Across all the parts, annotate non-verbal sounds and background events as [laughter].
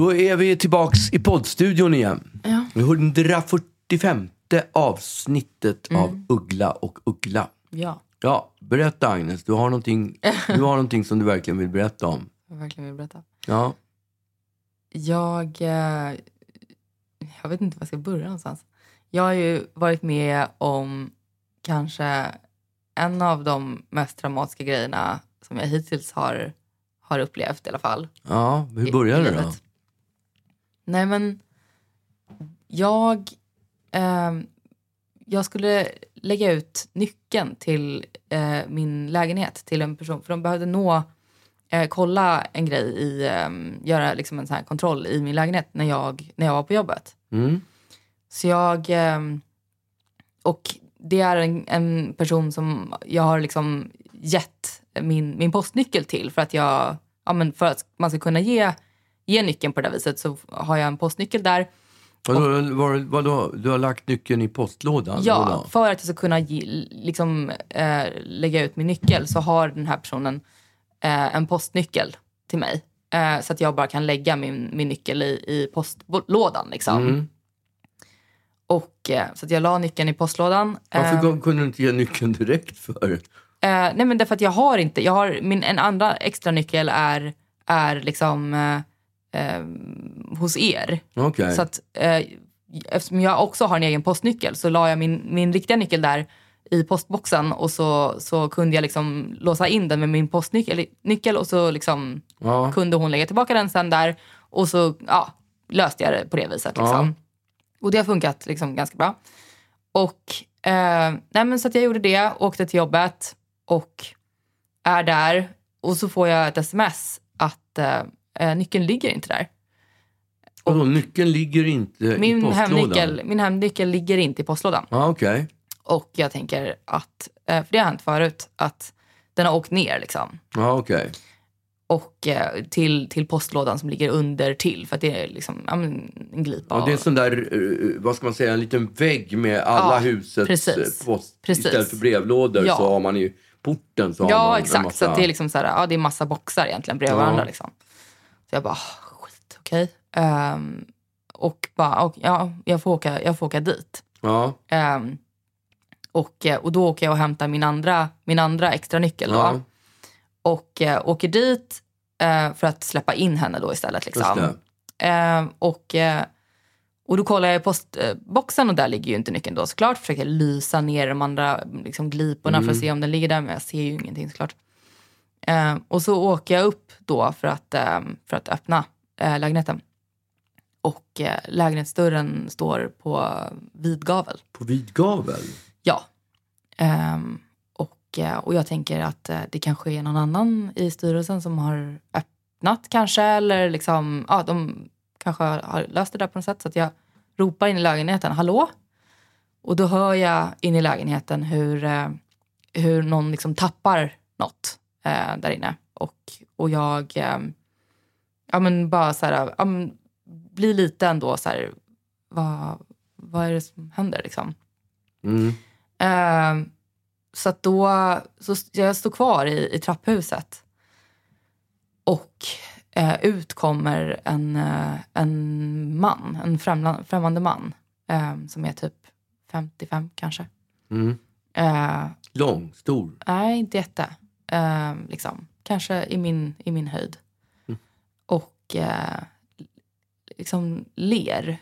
Då är vi tillbaks i poddstudion igen. Ja. 145 avsnittet av Uggla och Uggla. Ja, Ja, berätta Agnes. Du har, någonting, [laughs] du har någonting som du verkligen vill berätta om. jag verkligen vill berätta. Ja, Jag, eh, jag vet inte var jag ska börja någonstans. Jag har ju varit med om kanske en av de mest traumatiska grejerna som jag hittills har, har upplevt i alla fall. ja hur började det då? Nej men, jag, ehm, jag skulle lägga ut nyckeln till eh, min lägenhet till en person. För de behövde nå, eh, kolla en grej, i, ehm, göra liksom en sån här kontroll i min lägenhet när jag, när jag var på jobbet. Mm. Så jag... ehm, Och det är en, en person som jag har liksom gett min, min postnyckel till för att jag... Ja, men för att man ska kunna ge, ge nyckeln på det där viset så har jag en postnyckel där. Vadå, var, vadå, du har lagt nyckeln i postlådan? Ja, Vadå? för att jag ska kunna liksom, eh, lägga ut min nyckel så har den här personen eh, en postnyckel till mig. Eh, så att jag bara kan lägga min, min nyckel i, i postlådan. Liksom. Mm. Och, eh, så att jag la nyckeln i postlådan. Varför Eh, kunde du inte ge nyckeln direkt för? Eh, nej men därför att jag har inte, jag har, min, en andra extra nyckel är, är liksom eh, hos er. Okej. Så att eh, eftersom jag också har en egen postnyckel så la jag min, min riktiga nyckel där i postboxen och så, så kunde jag liksom låsa in den med min postnyckel nyckel och så liksom Ja. kunde hon lägga tillbaka den sen där och så ja, löste jag det på det viset. Liksom. Och det har funkat liksom ganska bra. Och eh, nej så att jag gjorde det, åkte till jobbet och är där och så får jag ett sms att eh, eh, nyckeln ligger inte där. Vadå, nyckeln ligger inte i Min postlådan? hemnyckel, min hemnyckel ligger inte i postlådan. Ja, okej. Och jag tänker att, eh, för det har hänt förut, att den har åkt ner liksom. Ja, okej. Och eh, till, till postlådan som ligger under till. För att det är liksom ja, men en glipa. Ja, det är en och- sån där, eh, vad ska man säga, en liten vägg med alla Ja, husets precis. post. Precis. Istället för brevlådor Ja. så har man i porten så har Ja, man en exakt. massa... Så det är liksom så här, ja, det är massa boxar egentligen bredvid Ja. varandra. Liksom. Så jag bara, "Ah, skit, okej. Ehm, och bara, och, ja, jag får åka, jag får åka dit. Ja, Ehm, och, eh, och då åker jag och hämtar min andra, min andra extra nyckel. Då, ja, och eh, åker dit eh, för att släppa in henne då istället. Liksom. Eh, och, och då kollar jag i postboxen och där ligger ju inte nyckeln då såklart. Försöker lysa ner de andra liksom, gliporna för att se om den ligger där, men jag ser ju ingenting såklart. Eh, och så åker jag upp då för att, eh, för att öppna eh, lägenheten. Och eh, lägenhetsdörren står på vid gavel. På vid gavel? Ja. Ehm, och, eh, och jag tänker att eh, det kanske är någon annan i styrelsen som har öppnat kanske. Eller liksom, ja, de kanske har- löst det där på något sätt. Så att jag ropar in i lägenheten, hallå? Och då hör jag in i lägenheten hur, eh, hur någon liksom tappar något eh, där inne. Och, och jag eh, ja, men bara så här, ja, men, blir lite ändå så här, vad, vad är det som händer liksom? Mm. Eh, så att då, så jag står kvar i, i trapphuset. Och eh, ut kommer en, eh, en man, en främla, främmande man. Eh, som är typ 55 kanske. Mm. Eh, Lång, stor. nej, inte jätte. Eh, liksom. Kanske i min, i min höjd. Och eh, liksom ler,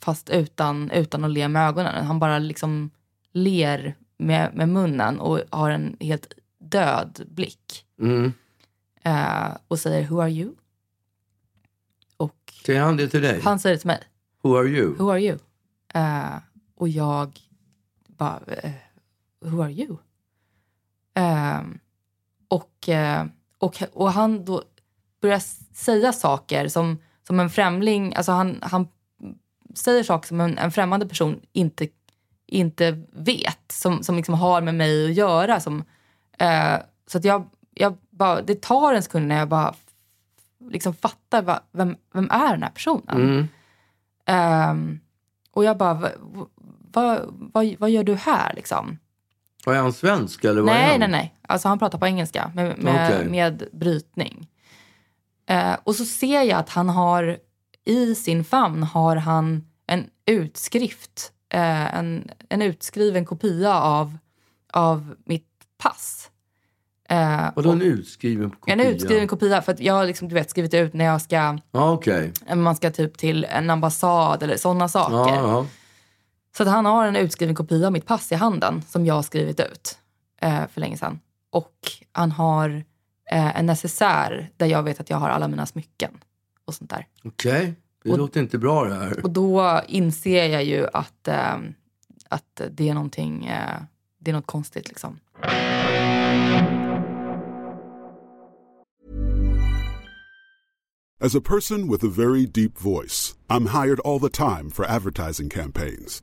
fast utan, utan att le med ögonen. Han bara liksom ler med, med munnen och har en helt död blick. Mm. Eh, och säger “Who are you?” Och Säger han det till dig? han säger det till mig. Who are you? Who are you? Eh, och jag bara, eh, who are you? Eh, och, eh, och, och han då börjar säga saker som, som en främling, alltså han, han säger saker som en, en främmande person inte, inte vet, som, som liksom har med mig att göra. Som, eh, så att jag, jag bara, det tar en sekund när jag bara liksom fattar va, vem, vem är den här personen. Mm. Ehm, och jag bara, vad va, va, vad gör du här liksom? Och är han svensk eller vad är Nej, han? nej, nej. Alltså han pratar på engelska med, med, Okej. med brytning. Eh, och så ser jag att han har i sin famn har han en utskrift, eh, en, en utskriven kopia av, av mitt pass. Eh, Vadå en utskriven kopia? en utskriven kopia för att jag har liksom, du vet, skrivit ut när jag ska, Ja, okej. man ska typ till en ambassad eller sådana saker. Ja, ja. Så att han har en utskriven kopia av mitt pass i handen som jag har skrivit ut eh, för länge sedan. Och han har eh, en necessär där jag vet att jag har alla mina smycken och sånt där. Okej. Det Och- låter inte bra det här. Och då inser jag ju att, eh, att det är någonting, eh, det är något konstigt liksom. As a person with a very deep voice, I'm hired all the time for advertising campaigns.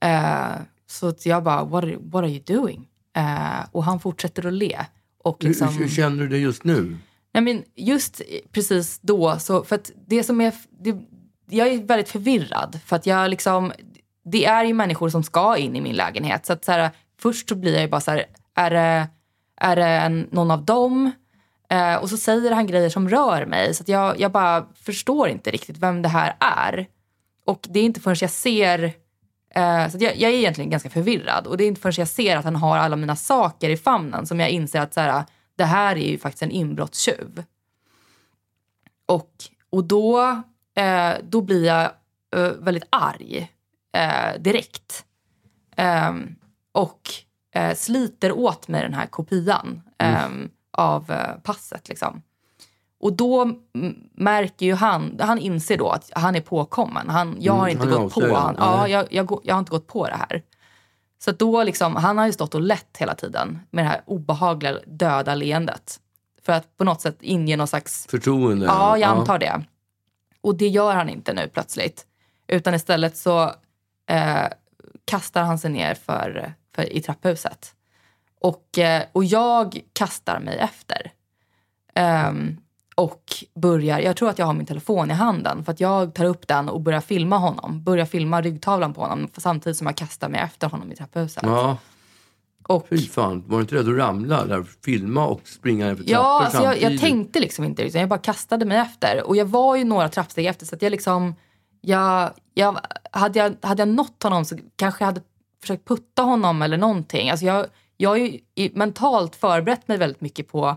Eh, så att jag bara, what are, what are you doing? Eh, och han fortsätter att le. Och liksom, hur, hur känner du det just nu? Nej, men just precis då, så, för att det som är... Det, jag är väldigt förvirrad. För att jag liksom... Det är ju människor som ska in i min lägenhet. Så att så här, först så blir jag bara så här, är det, är det en, någon av dem? Eh, och så säger han grejer som rör mig. Så att jag, jag bara förstår inte riktigt vem det här är. Och det är inte förrän jag ser... Eh, så jag, jag är egentligen ganska förvirrad. Och det är inte förrän jag ser att han har alla mina saker i famnen som jag inser att så här, det här är ju faktiskt en inbrottstjuv. Och, och då, eh, då blir jag eh, väldigt arg eh, direkt. Ehm, och eh, sliter åt mig den här kopian ehm, av passet. Liksom. Och då märker ju han, han inser då att han är påkommen. Han, jag har Mm, inte är gått på, han, ja, jag, jag, jag har inte gått på det här. Så då liksom, han har ju stått och lett hela tiden med det här obehagliga döda leendet. För att på något sätt inge någon slags Förtroende? Ja, jag antar det. Och det gör han inte nu plötsligt. Utan istället så eh, kastar han sig ner för, för, i trapphuset. Och, eh, och jag kastar mig efter. Ehm, och börjar, jag tror att jag har min telefon i handen för att jag tar upp den och börjar filma honom. Börjar filma ryggtavlan på honom samtidigt som jag kastar mig efter honom i trapphuset. Ja, och, fy fan. Var du inte rädd att ramla? Där, filma och springa för trappor Ja, alltså jag, jag tänkte liksom inte. Liksom. Jag bara kastade mig efter. Och jag var ju några trappsteg efter. Så att jag liksom... Jag, jag, hade, jag, hade jag nått honom så kanske jag hade försökt putta honom eller någonting. Alltså jag, jag har ju mentalt förberett mig väldigt mycket på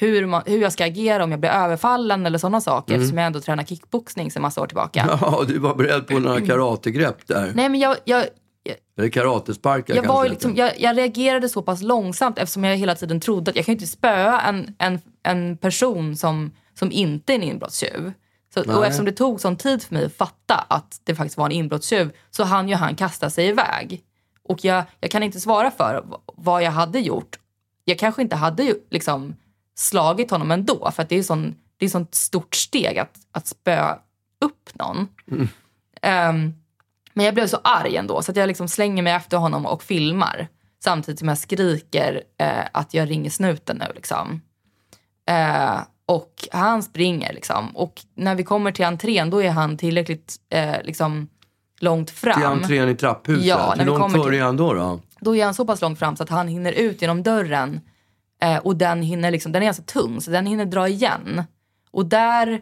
hur, man, hur jag ska agera om jag blir överfallen eller sådana saker. Mm. Eftersom jag ändå tränar kickboxning sedan massa år tillbaka. [laughs] Ja, du var beredd på några [clears throat] karategrepp där. Nej, men jag, jag, Eller karatesparkar jag, var liksom, jag, jag reagerade så pass långsamt eftersom jag hela tiden trodde att jag kan inte spöa en, en, en person som, som inte är en inbrottstjuv. Så, och eftersom det tog sån tid för mig att fatta att det faktiskt var en inbrottstjuv så hann ju han kasta sig iväg. Och jag, jag kan inte svara för vad jag hade gjort. Jag kanske inte hade liksom slagit honom ändå för det är sån, det är sånt stort steg att, att spöa upp någon. Ehm, men jag blev så arg ändå så att jag liksom slänger mig efter honom och filmar. Samtidigt som jag skriker eh, att jag ringer snuten nu. Liksom. Eh, och han springer liksom. Och när vi kommer till entrén då är han tillräckligt eh, liksom, långt Till fram. entrén i trapphuset. Ja, Hur långt före till- är han då? då? Då är han så pass långt fram så att han hinner ut genom dörren. Eh, och den hinner liksom, den är ganska tung så den hinner dra igen. Och där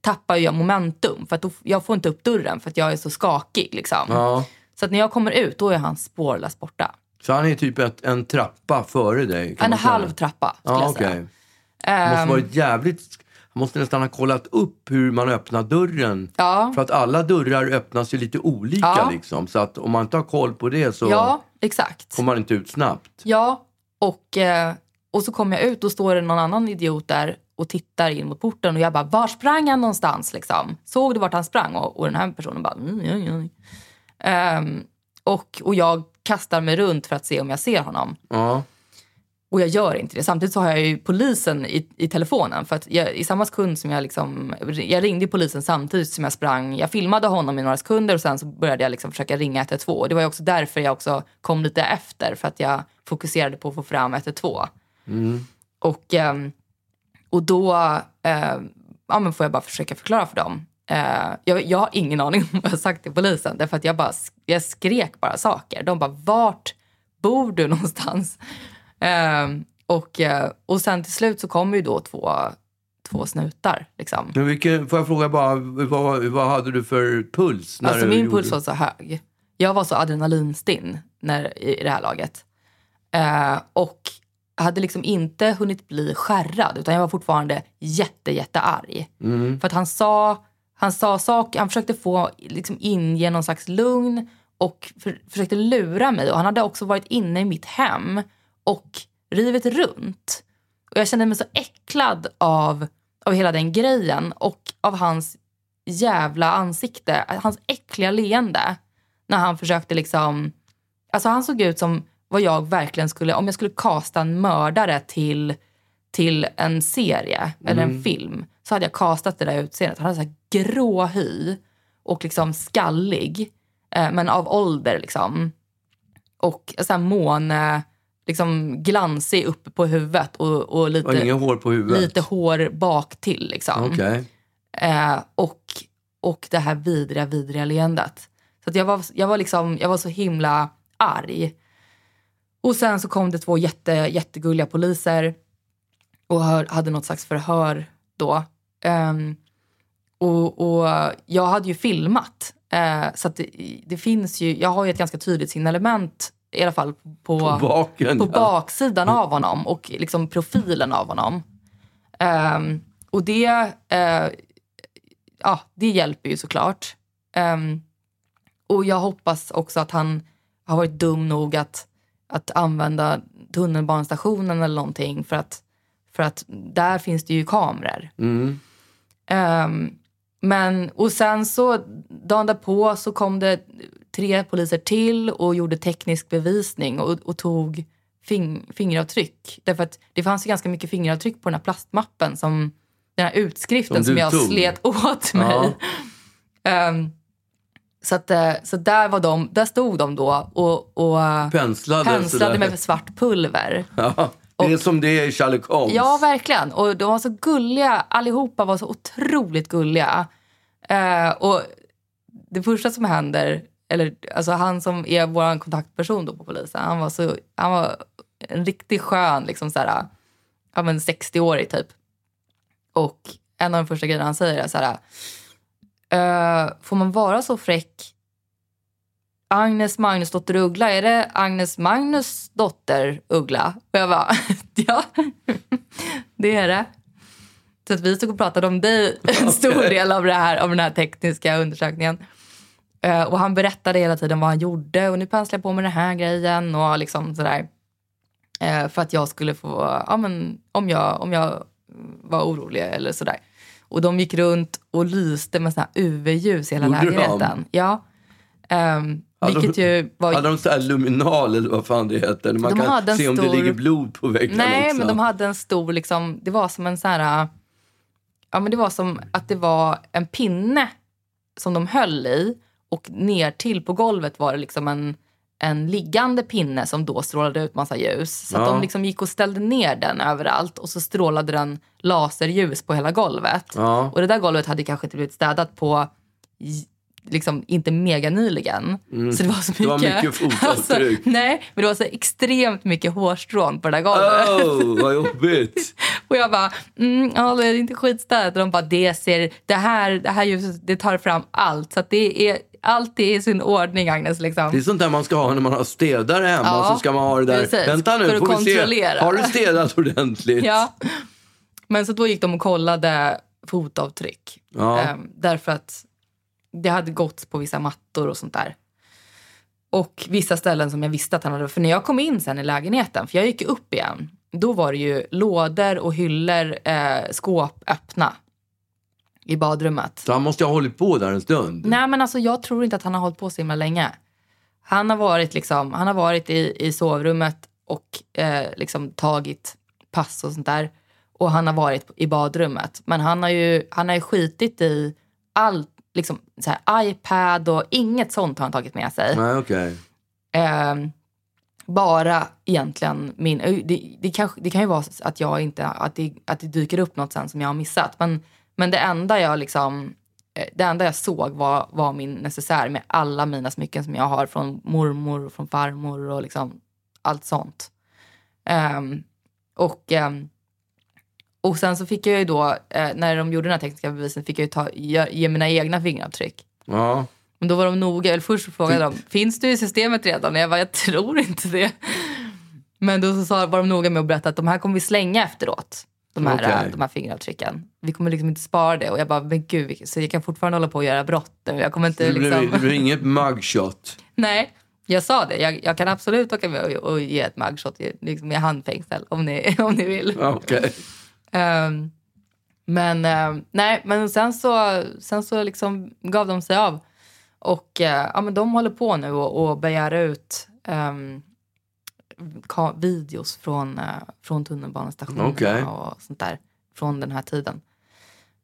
tappar jag momentum för att då, jag får inte upp dörren för att jag är så skakig. Liksom. Ja. Så att när jag kommer ut då är han spårlöst borta. Så han är typ ett, en trappa före dig? En halv trappa skulle Ja, jag säga. Det måste Ehm, varit jävligt... Han måste nästan ha kollat upp hur man öppnar dörren. Ja. För att alla dörrar öppnas ju lite olika. Ja. Liksom. Så att om man inte har koll på det så Ja, kommer man inte ut snabbt. Ja, och, eh, och så kommer jag ut och står det någon annan idiot där och tittar in mot porten och jag bara, var sprang han någonstans liksom? Såg du vart han sprang? Och, och den här personen bara, mm, ja, ja. Ehm, och, och jag kastar mig runt för att se om jag ser honom. Ja. Och jag gör inte det. Samtidigt så har jag ju polisen i, i telefonen. För att jag, i samma sekund som jag liksom... Jag ringde polisen samtidigt som jag sprang. Jag filmade honom i några sekunder och sen så började jag liksom försöka ringa 112. Och det var ju också därför jag också kom lite efter. För att jag fokuserade på att få fram 112. Och, ehm, och då ehm, ja, men får jag bara försöka förklara för dem. Eh, jag, jag har ingen aning [laughs] om vad jag sagt till polisen. Därför att jag, bara, jag skrek bara saker. De bara, vart bor du [laughs] någonstans? Ehm, och, eh, och sen till slut så kommer ju då två, två snutar. Liksom. Men vilken, får jag fråga bara, vad, vad hade du för puls? När Alltså min gjorde- puls var så hög. Jag var så adrenalinstinn när, i det här laget. Eh, och hade liksom inte hunnit bli skärrad utan jag var fortfarande jätte, jätte arg. Mm. För att han sa, han sa saker, han försökte få liksom inge någon slags lugn och för, försökte lura mig. Och han hade också varit inne i mitt hem och rivit runt. Och jag kände mig så äcklad av, av hela den grejen och av hans jävla ansikte. Hans äckliga leende. När han försökte liksom... Alltså han såg ut som vad jag verkligen skulle... Om jag skulle kasta en mördare till, till en serie eller en film så hade jag kastat det där utseendet. Han hade så grå hy och liksom skallig. Eh, men av ålder liksom. Och så här måne... Liksom glansig uppe på huvudet och, och Och lite, inga hår på huvudet? lite hår bak till liksom. Okej. Eh, och, och det här vidriga, vidriga leendet. Så jag, var, jag, var liksom, jag var så himla arg. Och sen så kom det två jätte, jättegulliga poliser och hör, hade något slags förhör då. Ehm, och, och jag hade ju filmat. Eh, så det, det finns ju, jag har ju ett ganska tydligt signalement i alla fall på, På baken, på ja. baksidan av honom och liksom profilen av honom. Ehm, och det, eh, ja, det hjälper ju såklart. Ehm, och jag hoppas också att han har varit dum nog att, att använda tunnelbanestationen eller någonting för att, för att där finns det ju kameror. Mm. Ehm, men, och sen så dagen därpå så kom det tre poliser till och gjorde teknisk bevisning och, och tog fing, fingeravtryck. Därför att det fanns ju ganska mycket fingeravtryck på den här plastmappen som den här utskriften Som som, jag tog. slet [laughs] åt mig. Ehm, så att, eh, så där, var de, där stod de då och, och Penslade, penslade med svart pulver. Ja, det är som det är i Sherlock Holmes. Ja, verkligen. Och de var så gulliga. Allihopa var så otroligt gulliga. Eh, och det första som händer, eller alltså han som är vår kontaktperson då på polisen, han var, så, han var en riktigt skön, liksom så här, ja, men 60-årig typ. Och en av de första grejerna han säger är så här, eh, får man vara så fräck Agnes Magnusdotter Uggla, är det Agnes Magnus dotter Uggla? Och jag bara, [laughs] ja, [laughs] det är det. Så att vi stod och pratade om dig en [laughs] stor del av, det här, av den här tekniska undersökningen. Eh, och han berättade hela tiden vad han gjorde och nu penslar jag på med den här grejen och liksom sådär. Eh, för att jag skulle få, ja men om jag, om jag var orolig eller sådär. Och de gick runt och lyste med såna UV-ljus i hela Gjorde de? lägenheten. Ja. Um, Hade vilket de- ju var... Hade de så här luminal eller vad fan det heter? Man De kan se om det ligger blod på väggarna Nej, också. men de hade en stor, liksom, det var som en sån här... Ja, men det var som att det var en pinne som de höll i och ner till på golvet var det liksom en, en liggande pinne som då strålade ut massa ljus. Så Ja. de liksom gick och ställde ner den överallt och så strålade den laserljus på hela golvet. Ja. Och det där golvet hade kanske inte blivit städat på liksom inte mega nyligen. Så det var så mycket... Mm. Det var mycket [laughs] fotavtryck. Alltså, nej, men det var så extremt mycket hårstrån på det där golvet. Oh, vad jobbigt! [laughs] Och jag bara, mm, ja, det är inte skitstädat. Och de bara, det ser, det här, det här ljuset, det tar fram allt. Så det är, allt är i sin ordning, Agnes. Liksom. Det är sånt där man ska ha när man har städare hemma. Ja, så ska man ha det där. precis. Vänta nu, För att får vi se. kontrollera. Har du städat ordentligt? Ja. Men så då gick de och kollade fotavtryck. Ja. Ehm, därför att det hade gått på vissa mattor och sånt där. Och vissa ställen som jag visste att han hade... För när jag kom in sen i lägenheten, för jag gick upp igen, då var det ju lådor och hyllor, eh, skåp öppna i badrummet. Så han måste ha hållit på där en stund. Nej, men alltså jag tror inte att han har hållit på så himla länge. Han har varit, liksom, han har varit i, i sovrummet och eh, liksom tagit pass och sånt där. Och han har varit i badrummet. Men han har ju, han har ju skitit i allt, liksom så här, iPad och inget sånt har han tagit med sig. Nej, okej. Eh, bara egentligen min... Det, det, kanske, det kan ju vara att, jag inte, att, det, att det dyker upp något sen som jag har missat. Men, men det enda jag liksom... eh, Det enda jag såg var, var min necessär med alla mina smycken som jag har från mormor och från farmor och liksom allt sånt. Ehm, och, ehm, och sen så fick jag ju då, eh, när de gjorde den här tekniska bevisen, fick jag ju ta, ge, ge mina egna fingeravtryck. Ja. Men då var de noga. Eller först frågade de, finns du i systemet redan? Och jag bara, jag tror inte det. Men då så sa, var de noga med att berätta att de här kommer vi slänga efteråt. De här, Okej. de här fingeravtrycken. Vi kommer liksom inte spara det. Och jag bara, men gud, så jag kan fortfarande hålla på och göra brott. Jag kommer inte Det blir, liksom... det blir inget mugshot. [laughs] Nej, jag sa det. Jag, jag kan absolut åka med och, och ge ett mugshot liksom i handfängsel om ni, [laughs] om ni vill. Ja, Okej. Ehm, men ehm, nej, men sen så, sen så liksom gav de sig av. Och eh, ja, men de håller på nu och, och begär ut um, videos från, uh, från tunnelbanestationerna Okej. och sånt där. Från den här tiden.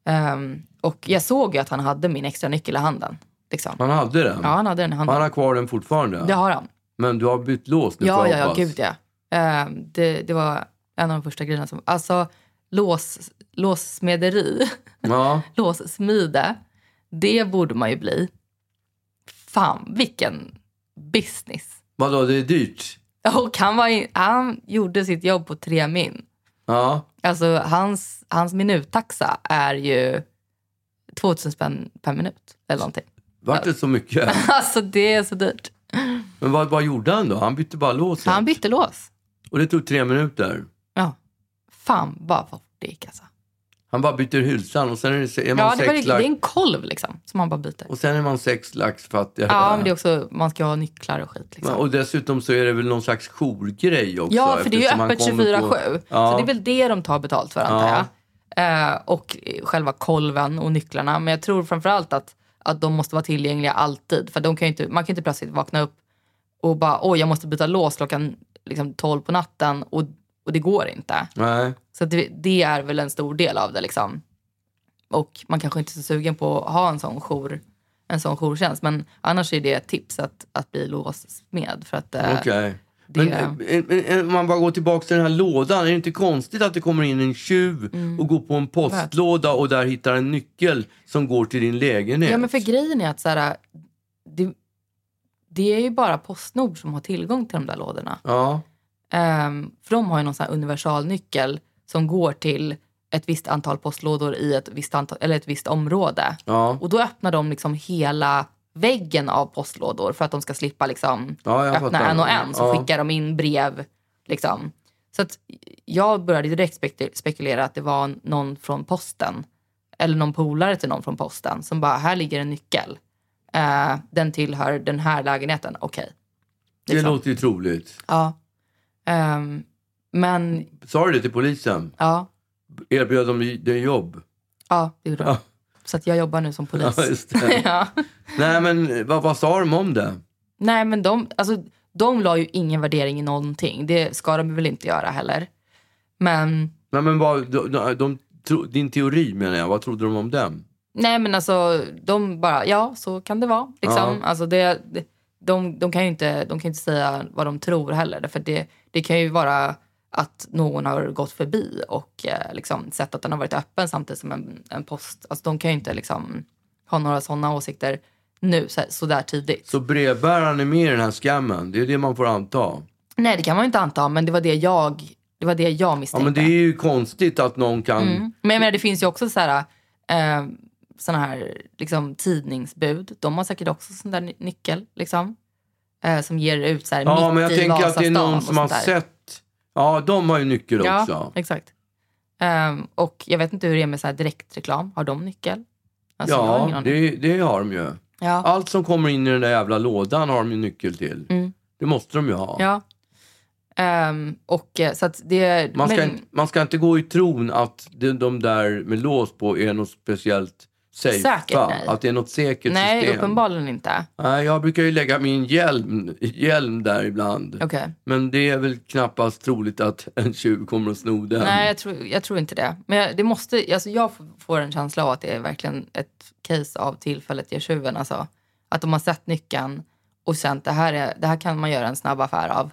Ehm, och jag såg ju att han hade min extra nyckel i handen. Liksom. Han hade den. Ja, han hade den i handen. Han har kvar den fortfarande. Det har han. Men du har bytt lås nu Ja, ja, ja, gud ja. Ehm, det, det var en av de första grejerna som... Alltså, lås, låssmederi, [laughs] Ja. låssmide, det borde man ju bli. Fan, vilken business. Vadå, det är dyrt? Och han, var in, han gjorde sitt jobb på tre min. Ja. Alltså, hans, hans minuttaxa är ju 2000 spänn per minut eller någonting. Vart det så mycket? [laughs] Alltså, det är så dyrt. Men vad, vad gjorde han då? Han bytte bara låset. Han bytte lås. Och det tog tre minuter. Ja. Fan, vad fort det gick alltså. Han bara byter hylsan och sen är, det, är man Ja, det, var, sex det är en kolv liksom, som man bara byter. Och sen är man sex lax fattigare. Ja, men det är också, man ska ha nycklar och skit. Liksom. Och dessutom så är det väl någon slags jourgrej också. ja, för det är ju han öppet kommer 24-7. på- Ja. Så det är väl det de tar betalt för, antar Ja. jag. Eh, och själva kolven och nycklarna. Men jag tror framförallt att, att de måste vara tillgängliga alltid. För de kan ju inte, man kan inte plötsligt vakna upp och bara oj, jag måste byta lås klockan liksom, 12 på natten och, och det går inte. Nej. Så det, det är väl en stor del av det. Liksom. Och man kanske inte är så sugen på att ha en sån, jour, en sån jourtjänst. Men annars är det ett tips att, att bli låssmed. För att, eh, Okej. det- Men eh, eh, om man bara går tillbaka till den här lådan. Är det inte konstigt att det kommer in en tjuv Mm. och går på en postlåda och där hittar en nyckel som går till din lägenhet? Ja, men för grejen är att så här, det, det är ju bara Postnord som har tillgång till de där lådorna. Ja. Ehm, för de har ju någon sån universalnyckel som går till ett visst antal postlådor i ett visst, antal, eller ett visst område. Ja. Och då öppnar de liksom hela väggen av postlådor för att de ska slippa liksom Ja, öppna fattar. en och en. Så Ja. skickar de in brev. Liksom. Så att jag började direkt spek- spekulera att det var någon från posten. Eller någon polare till någon från posten som bara, här ligger en nyckel. Eh, den tillhör den här lägenheten. Okej. Det Liksom. låter ju troligt. Ja. Ehm, men Sa du det till polisen? ja, Erbjöd de dig jobb? ja, det gjorde de. Ja. Så att jag jobbar nu som polis. Ja, [laughs] ja. Nej, men vad, vad sa de om det? Nej, men de, alltså, de la ju ingen värdering i någonting. Det ska de väl inte göra heller. Men, Nej, men vad, de, de, de, din teori menar jag, vad trodde de om den? nej men alltså, de bara, ja så kan det vara. Liksom. Ja. Alltså, det, det, de, de kan ju inte, de kan inte säga vad de tror heller. För det, det kan ju vara att någon har gått förbi och eh, liksom, sett att den har varit öppen samtidigt som en, en post. Alltså, de kan ju inte liksom, ha några sådana åsikter. nu så, så där tidigt. Så brevbäraren är med i den här scammen? Det är det man får anta? Nej, det kan man ju inte anta, men det var det jag, det var det jag Ja, misstänkte. men det är ju konstigt att någon kan... Mm. Men jag menar, det finns ju också så här, eh, såna här liksom, tidningsbud. De har säkert också sån där ny- nyckel. Liksom, eh, som ger ut så här, Ja, mitt men jag i tänker att det är någon som har där. sett... Ja, de har ju nyckel Ja, också. exakt. Ehm, och jag vet inte hur det är med så här direktreklam. Har de nyckel? Alltså, Ja, det, det har de ju. ja. Allt som kommer in i den där jävla lådan har de ju nyckel till. Mm. Det måste de ju ha. ja. Ehm, och eh, så det... Man, ska men- inte, man ska inte gå i tron att de, de där med lås på är något speciellt safe. Säkert, va? nej. Att det är något säkert Nej, system. uppenbarligen inte. Nej, jag brukar ju lägga min hjälm, hjälm där ibland. Okej. Men det är väl knappast troligt att en tjuv kommer att sno den. Nej, jag tror, jag tror inte det. Men jag, det måste, alltså jag får en känsla av att det är verkligen ett case av tillfället ger tjuven. Alltså, att de har sett nyckeln och känt det här, är, det här kan man göra en snabb affär av.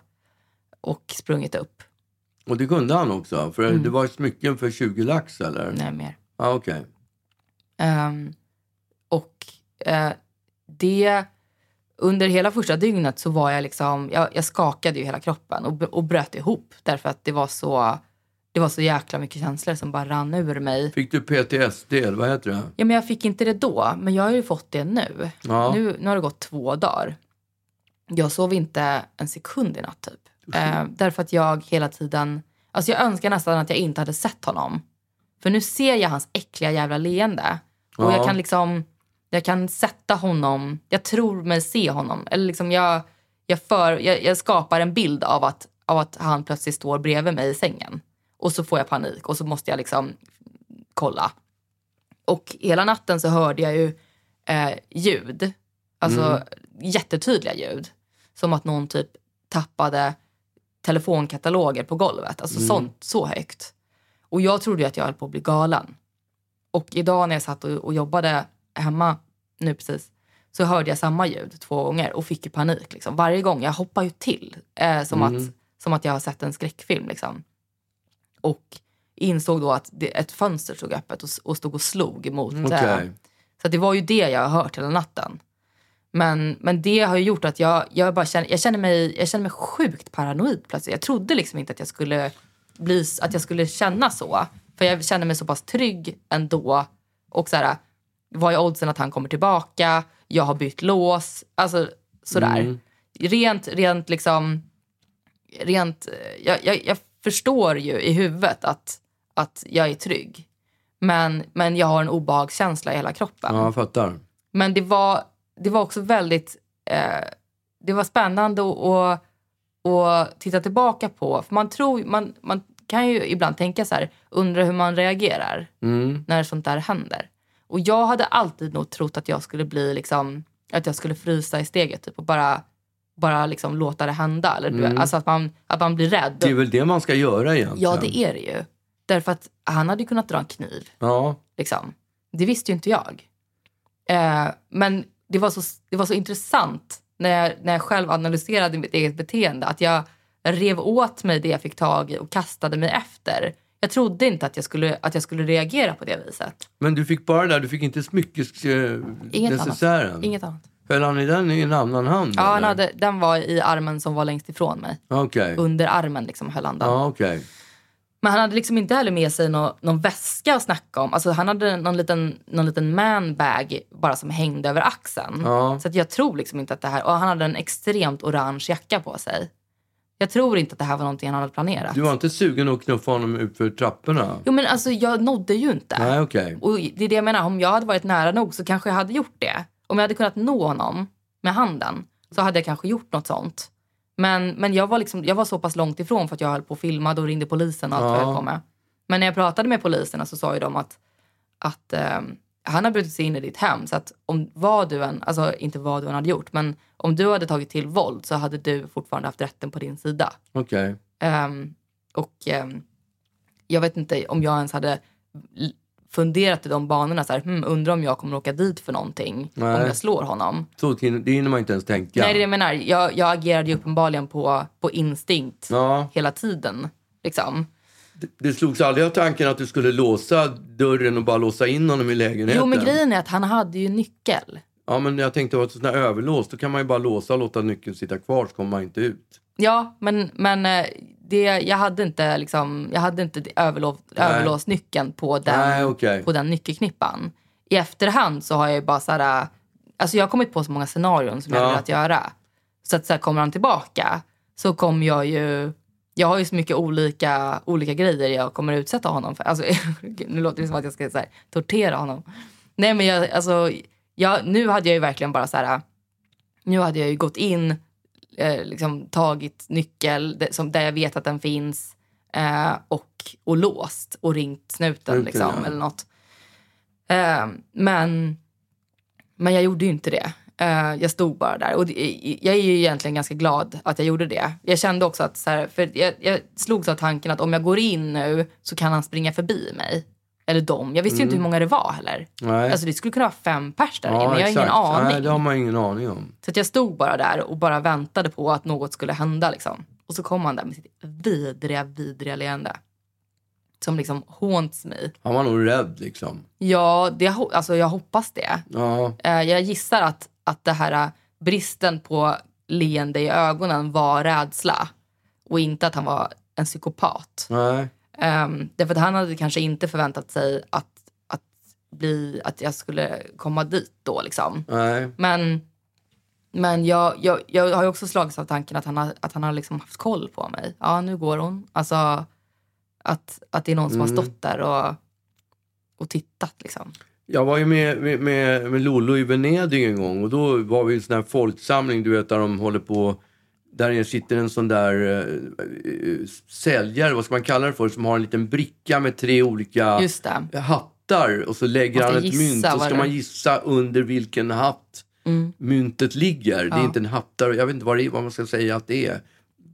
Och sprungit upp. Och det kunde han också. För Mm. det var smycken för 20 lax eller? Nej, mer. Ja, okej. Ehm, och eh, det... Under hela första dygnet så var jag liksom... Jag, jag skakade ju hela kroppen och, och bröt ihop. Därför att det var så... Det var så jäkla mycket känslor som bara rann ur mig. Fick du PTSD eller vad heter det? Ja, men jag fick inte det då, men jag har ju fått det nu. Ja. Nu, nu har det gått två dagar. Jag sov inte en sekund i natt typ. Eh, därför att jag hela tiden... Alltså jag önskar nästan att jag inte hade sett honom. För nu ser jag hans äckliga jävla leende. Och Ja. jag kan liksom... Jag kan sätta honom... Jag tror mig se honom. Eller liksom jag, jag, för, jag, jag skapar en bild av att, av att han plötsligt står bredvid mig i sängen. Och så får jag panik och så måste jag liksom kolla. Och hela natten så hörde jag ju eh, ljud. Alltså jättetydliga ljud. Som att någon typ tappade telefonkataloger på golvet. Alltså sånt, så högt. Och jag trodde att jag höll på att bli galen. Och idag när jag satt och, och jobbade hemma nu precis så hörde jag samma ljud två gånger och fick ju panik. Liksom. Varje gång. Jag hoppar ju till. Eh, som, att, som att jag har sett en skräckfilm. Liksom. Och insåg då att det, ett fönster stod öppet och, och stod och slog mot... eh, Okej. så det var ju det jag har hört hela natten. Men, men det har ju gjort att jag, jag, bara känner, jag, känner mig, jag känner mig sjukt paranoid plötsligt. Jag trodde liksom inte att jag skulle, bli, att jag skulle känna så. För jag känner mig så pass trygg ändå. Och så här, vad är oddsen att han kommer tillbaka? Jag har bytt lås. Alltså sådär. Rent, rent liksom... Rent, eh, jag, jag, jag förstår ju i huvudet att, att jag är trygg. Men, men jag har en obehagskänsla i hela kroppen. Ja, jag fattar. Men det var, det var också väldigt eh, det var spännande att, att, att titta tillbaka på. För man, tror, man, man kan ju ibland tänka så här, undra hur man reagerar Mm. när sånt där händer. Och jag hade alltid nog trott att jag skulle bli liksom, att jag skulle frysa i steget typ, och bara, bara liksom låta det hända. Eller, vet, Alltså att man, att man blir rädd. Det är väl det man ska göra egentligen? Ja, det är det ju. Därför att han hade ju kunnat dra en kniv. Ja. Liksom. Det visste ju inte jag. Eh, men det var, så, det var så intressant när jag, när jag själv analyserade mitt eget beteende. Att jag rev åt mig det jag fick tag i och kastade mig efter. Jag trodde inte att jag skulle, att jag skulle reagera på det viset. Men du fick bara det där, du fick inte Inget smyckesnecessären? annat. Inget annat. Höll han i den i en annan hand? Ja, han hade, den var i armen som var längst ifrån mig. Okej. Under armen liksom höll han den. Ja, okej. Men han hade liksom inte heller med sig nå, någon väska att snacka om. Alltså han hade någon liten, någon liten manbag bara som hängde över axeln. Ja. Så att jag tror liksom inte att det här... Och han hade en extremt orange jacka på sig. Jag tror inte att det här var någonting han hade planerat. Du var inte sugen att knuffa honom ut för trapporna? Jo men alltså jag nådde ju inte. Nej, okej. Och det är det jag menar, om jag hade varit nära nog så kanske jag hade gjort det. Om jag hade kunnat nå honom med handen så hade jag kanske gjort något sånt. Men, men jag, var liksom, jag var så pass långt ifrån för att jag höll på och filmade och ringde polisen och allt vad jag med. Men när jag pratade med poliserna så sa ju de att, att ehm, han har brutit sig in i ditt hem. Så att om vad du än, alltså inte vad du än hade gjort, men om du hade tagit till våld så hade du fortfarande haft rätten på din sida. Okej. Ehm, och ehm, jag vet inte om jag ens hade funderat i de banorna. Så här, hmm, undrar om jag kommer åka dit för någonting Nej. om jag slår honom. Så det hinner man inte ens tänka. Nej, det är det jag menar. Jag, jag agerade ju uppenbarligen på, på instinkt Ja. hela tiden. Liksom. Det slogs aldrig av tanken att du skulle låsa dörren och bara låsa in honom i lägenheten? Jo, men grejen är att han hade ju nyckel. Ja, men jag tänkte att sån här överlås, då kan man ju bara låsa och låta nyckeln sitta kvar så kommer man inte ut. Ja, men, men eh, det, jag hade inte, liksom, jag hade inte överlås, överlåsnyckeln på den, Nej, okej. på den nyckelknippan. I efterhand så har jag ju bara så här, alltså jag har kommit på så många scenarion som jag Ja. velat göra. Så att så här, kommer han tillbaka så kommer jag ju, jag har ju så mycket olika, olika grejer jag kommer utsätta honom för. Alltså, [laughs] nu låter det som att jag ska så här, tortera honom. Nej men jag, alltså, jag, nu hade jag ju verkligen bara så här, nu hade jag ju gått in, eh, liksom, tagit nyckel det, som, där jag vet att den finns eh, och, och låst och ringt snuten Snuten, liksom, ja. eller något. Eh, men, men jag gjorde ju inte det. Eh, jag stod bara där. Och det, jag är ju egentligen ganska glad att jag gjorde det. Jag kände också att, så här, för jag, jag slogs av tanken att om jag går in nu så kan han springa förbi mig. Eller dem. Jag visste ju inte hur många det var heller. Mm. Nej. Alltså det skulle kunna vara fem pers där ja, men jag har ingen aning. Nej, det har man ingen aning om. Så jag stod bara där och bara väntade på att något skulle hända. Liksom. Och så kom han där med sitt vidriga, vidriga leende. Som liksom haunts me. Han var nog rädd liksom. Ja, det, alltså jag hoppas det. Ja, Eh, jag gissar att, att det här eh, bristen på leende i ögonen var rädsla. Och inte att han var en psykopat. nej. Um, därför att han hade kanske inte förväntat sig att, att, bli, att jag skulle komma dit då. Liksom. Nej. Men, men jag, jag, jag har också slagits av tanken att han har, att han har liksom haft koll på mig. Ja, nu går hon. Alltså att, att det är någon som har stått där och, och tittat. Liksom. Jag var ju med, med, med, med Lollo i Venedig en gång och då var vi i en sån här folksamling, du vet, där de håller på... Där sitter en sån där eh, säljare, vad ska man kalla det för, som har en liten bricka med tre olika hattar och så lägger han ett mynt och så ska man gissa under vilken hatt myntet ligger. Det är Ja. inte en hattar, jag vet inte vad, det är, vad man ska säga att det är.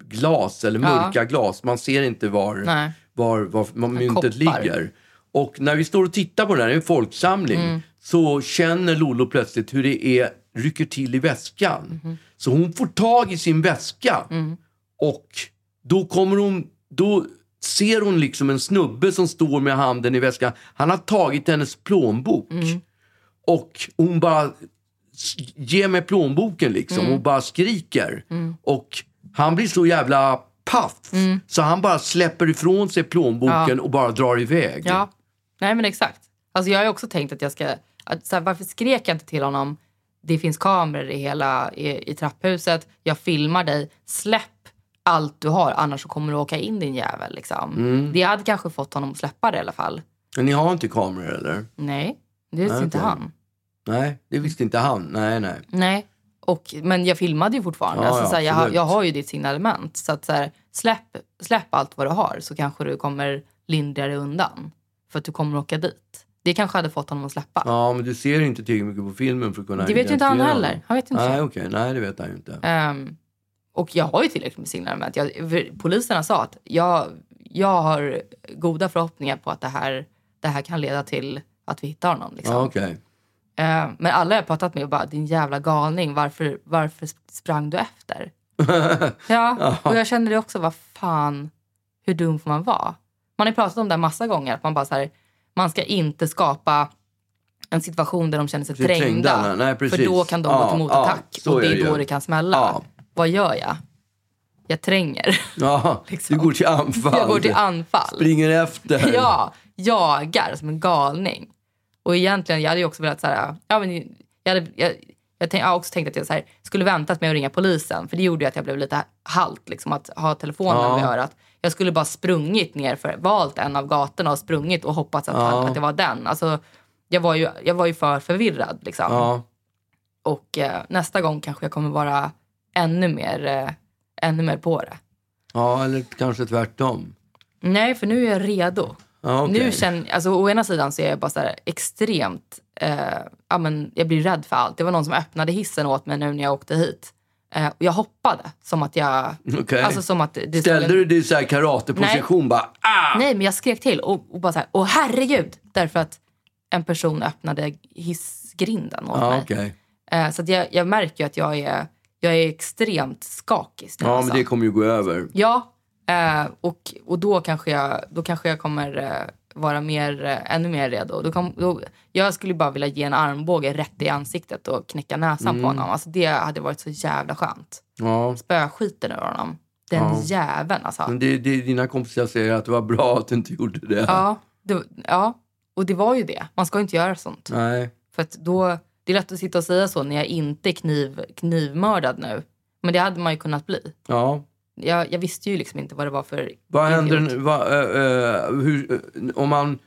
Glas eller Ja. mörka glas, man ser inte var, Nej. var, var, var myntet koppar. ligger. Och när vi står och tittar på den här, en folksamling, Mm. så känner Lolo plötsligt hur det är, rycker till i väskan. Mm-hmm. Så hon får tag i sin väska Mm. och då kommer hon, då ser hon liksom en snubbe som står med handen i väskan. Han har tagit hennes plånbok. Mm. Och hon bara, "S- ge mig plånboken liksom. Mm. Och bara skriker. Och han blir så jävla paff. Mm. Så han bara släpper ifrån sig plånboken och bara drar iväg. Ja, nej men exakt. Alltså jag har också tänkt att jag ska... Att, så här, varför skrek jag inte till honom? Det finns kameror i hela i, i trapphuset. Jag filmar dig. Släpp allt du har, annars kommer du åka in din jävel. Liksom. Mm. Det hade kanske fått honom att släppa det i alla fall. Men ni har inte kameror eller? Nej, det visste Nej, inte okej. han. Nej, det visste inte han. Nej, nej. Nej. Och, men jag filmade ju fortfarande. Ja, alltså, ja, så här, jag, har- jag har ju ditt signalement. Så, att, så här, släpp, släpp allt vad du har så kanske du kommer lindrigare undan. För att du kommer åka dit. Det kanske hade fått honom att släppa. Ja, men du ser inte tillräckligt mycket på filmen för att kunna Det vet ju inte han heller. honom. Han vet inte Nej, okej. Nej, det vet han ju inte. Ehm, och jag har ju tillräckligt med signalement. Jag, poliserna sa att jag, jag har goda förhoppningar på att det här, det här kan leda till att vi hittar honom. Liksom. Ja, okej. Ehm, men alla jag pratat med bara, din jävla galning, varför, varför sprang du efter? [laughs] ja, och jag känner det också, vad fan, hur dum får man vara? Man har ju pratat om det här massa gånger, att man bara så här, man ska inte skapa en situation där de känner sig trängda, trängda. nej, för då kan de Ja, gå till motattack ja, och det är då det kan smälla. Vad gör jag? Jag tränger. Ja, [laughs] Liksom. du går till anfall. Jag går till anfall. Springer efter. [laughs] Ja, jagar som en galning. Och egentligen, jag hade ju också velat så här, ja men jag hade, jag, jag, tänk, jag har också tänkt att jag så här, skulle väntat med att ringa polisen. För det gjorde ju att jag blev lite halt, liksom att ha telefonen Ja. vid örat. Jag skulle bara sprungit ner för, valt en av gatorna och sprungit och hoppats att, Ja. att det var den. Alltså, jag var ju, jag var ju för förvirrad liksom. Ja. Och eh, nästa gång kanske jag kommer vara ännu mer, eh, ännu mer på det. ja, eller kanske tvärtom. Nej, för nu är jag redo. Ja, okej. Nu känner, alltså, å ena sidan så är jag bara så här extremt... Eh, ja, men jag blir rädd för allt. Det var någon som öppnade hissen åt mig nu när jag åkte hit. Eh, jag hoppade som att jag... Okej. Alltså som att det Ställde skulle- du dig i så här karateposition bara ah! Nej, men jag skrek till och, och bara så här, åh herregud! Därför att en person öppnade hissgrinden åt Ja, mig. okej. Eh, så att jag, jag märker ju att jag är, jag är extremt skakig. Ja, alltså. men det kommer ju gå över. Ja, eh, och, och då, kanske jag, då kanske jag kommer eh, vara mer, eh, ännu mer redo. Då kom, då, jag skulle bara vilja ge en armbåge rätt i ansiktet och knäcka näsan Mm. på honom. Alltså det hade varit så jävla skönt. Ja. Spöskiten ur honom. Den Ja. jäveln alltså. Men det, det, dina kompisar säger att det var bra att du inte gjorde det. Ja, det, ja, och det var ju det. Man ska inte göra sånt. Nej. För då, det är lätt att sitta och säga så när jag inte är kniv, knivmördad nu. Men det hade man ju kunnat bli. Ja. Jag, jag visste ju liksom inte vad det var för Vad händer nu? Vad, eh, eh, hur, om man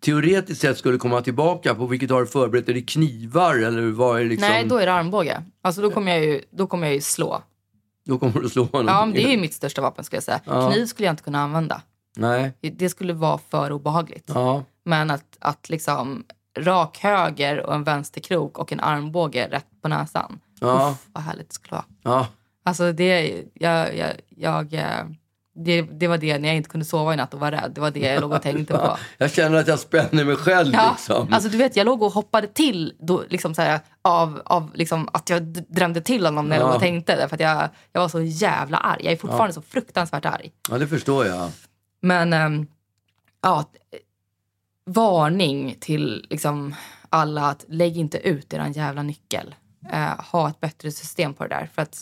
teoretiskt sett skulle komma tillbaka, på vilket har du förberett? Är det knivar eller vad är liksom? Nej, då är det armbåge. Alltså då kommer jag ju, då kommer jag ju slå. Då kommer du slå honom? Ja, men det är ju mitt största vapen skulle jag säga. Ja. Kniv skulle jag inte kunna använda. Nej. Det skulle vara för obehagligt. Ja. Men att, att liksom rak höger och en vänsterkrok och en armbåge rätt på näsan. Ja. Uff, vad härligt det skulle vara. Ja. Alltså det, jag, jag, jag, eh, det, det var det när jag inte kunde sova i natt och var rädd. Det var det jag låg och tänkte på. [laughs] Jag känner att jag spänner mig själv Ja, liksom. alltså du vet, jag låg och hoppade till då, liksom så här, av, av liksom, att jag drömde till honom när jag Ja. låg och tänkte. Därför att jag, jag var så jävla arg. Jag är fortfarande så fruktansvärt arg. Ja, det förstår jag. Men ehm, ja, varning till liksom, alla att lägg inte ut er jävla nyckel. Eh, ha ett bättre system på det där. För att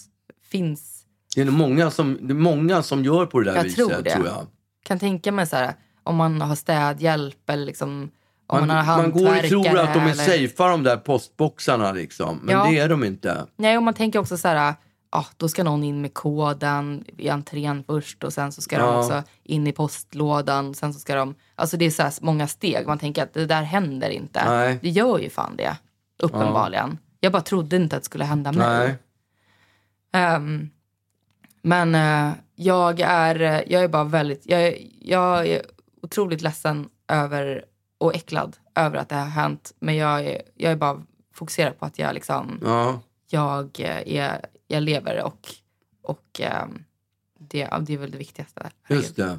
finns Det är nog många som, det är många som gör på det där Jag viset, tror det. tror jag. kan tänka mig så här, om man har städhjälp eller liksom, om Man, man, har man går och hantverkare. tror att de är eller... safea de där postboxarna liksom. Men Ja. det är de inte. Nej, och man tänker också så här, ja, då ska någon in med koden i entrén först och sen så ska de Ja. också in i postlådan. Sen så ska de, alltså det är så här många steg. Man tänker att det där händer inte. Nej. Det gör ju fan det, uppenbarligen. Jag bara trodde inte att det skulle hända mig. Nej. Ehm, men eh, jag, är, jag är bara väldigt... Jag, jag är otroligt ledsen över och äcklad över att det har hänt. Men jag är, jag är bara fokuserad på att jag, liksom, Ja. jag, eh, är, jag lever och, och ehm, det, det är väl det viktigaste. Just det.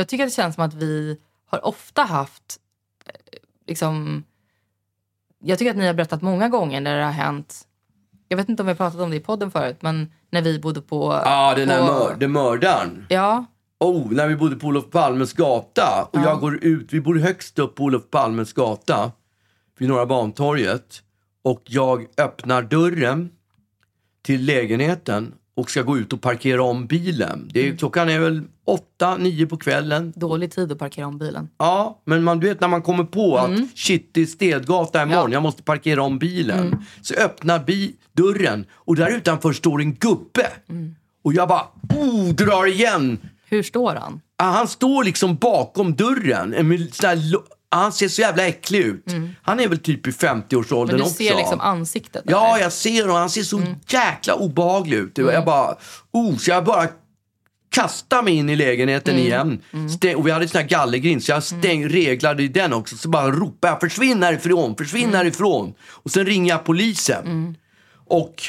Jag tycker att det känns som att vi har ofta haft... eh, Liksom, jag tycker att ni har berättat många gånger när det har hänt... Jag vet inte om vi har pratat om det i podden förut, men när vi bodde på... Ja, den där på, mör, den mördaren. Ja, Oh, när vi bodde på Olof Palmes gata. Och jag går ut, vi bor högst upp på Olof Palmes gata. Vid Norra Bantorget. Och jag öppnar dörren till lägenheten och ska gå ut och parkera om bilen. Det är, Klockan är väl åtta, nio på kvällen. dålig tid att parkera om bilen. Ja, men man du vet när man kommer på att shit, det är Stedgata imorgon, Ja. jag måste parkera om bilen. Så öppnar bi dörren och där utanför står en gubbe. Och jag bara, oh, drar igen. Hur står han? Ah, Han står liksom bakom dörren. En sån Han ser så jävla äcklig ut. Han är väl typ i 50-årsåldern Men du också. ser liksom ansiktet? Ja, eller? jag ser honom. Han ser så jäkla obehaglig ut. Jag bara, oh, så jag bara kastar mig in i lägenheten igen. Stäng, och vi hade sån här gallergrind, så jag stäng, reglade i den också. Så bara ropar jag, försvinn härifrån, försvinn härifrån. Och sen ringer jag polisen. Och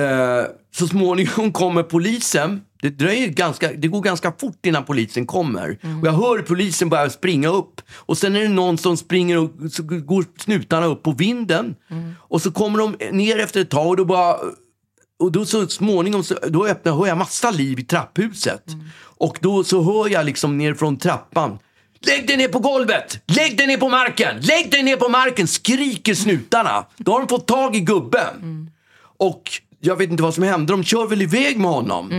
eh, så småningom kommer polisen. Det, dröjer ganska, det går ganska fort innan polisen kommer. Och jag hör polisen börja springa upp. Och sen är det någon som springer och så går snutarna upp på vinden. Och så kommer de ner efter ett tag och då bara och då så småningom så, då öppnar, hör jag massa liv i trapphuset. Och då så hör jag liksom ner från trappan Lägg dig ner på golvet! Lägg dig ner på marken! Lägg dig ner på marken! Skriker snutarna. Då har de fått tag i gubben. Och jag vet inte vad som hände. De kör väl iväg med honom.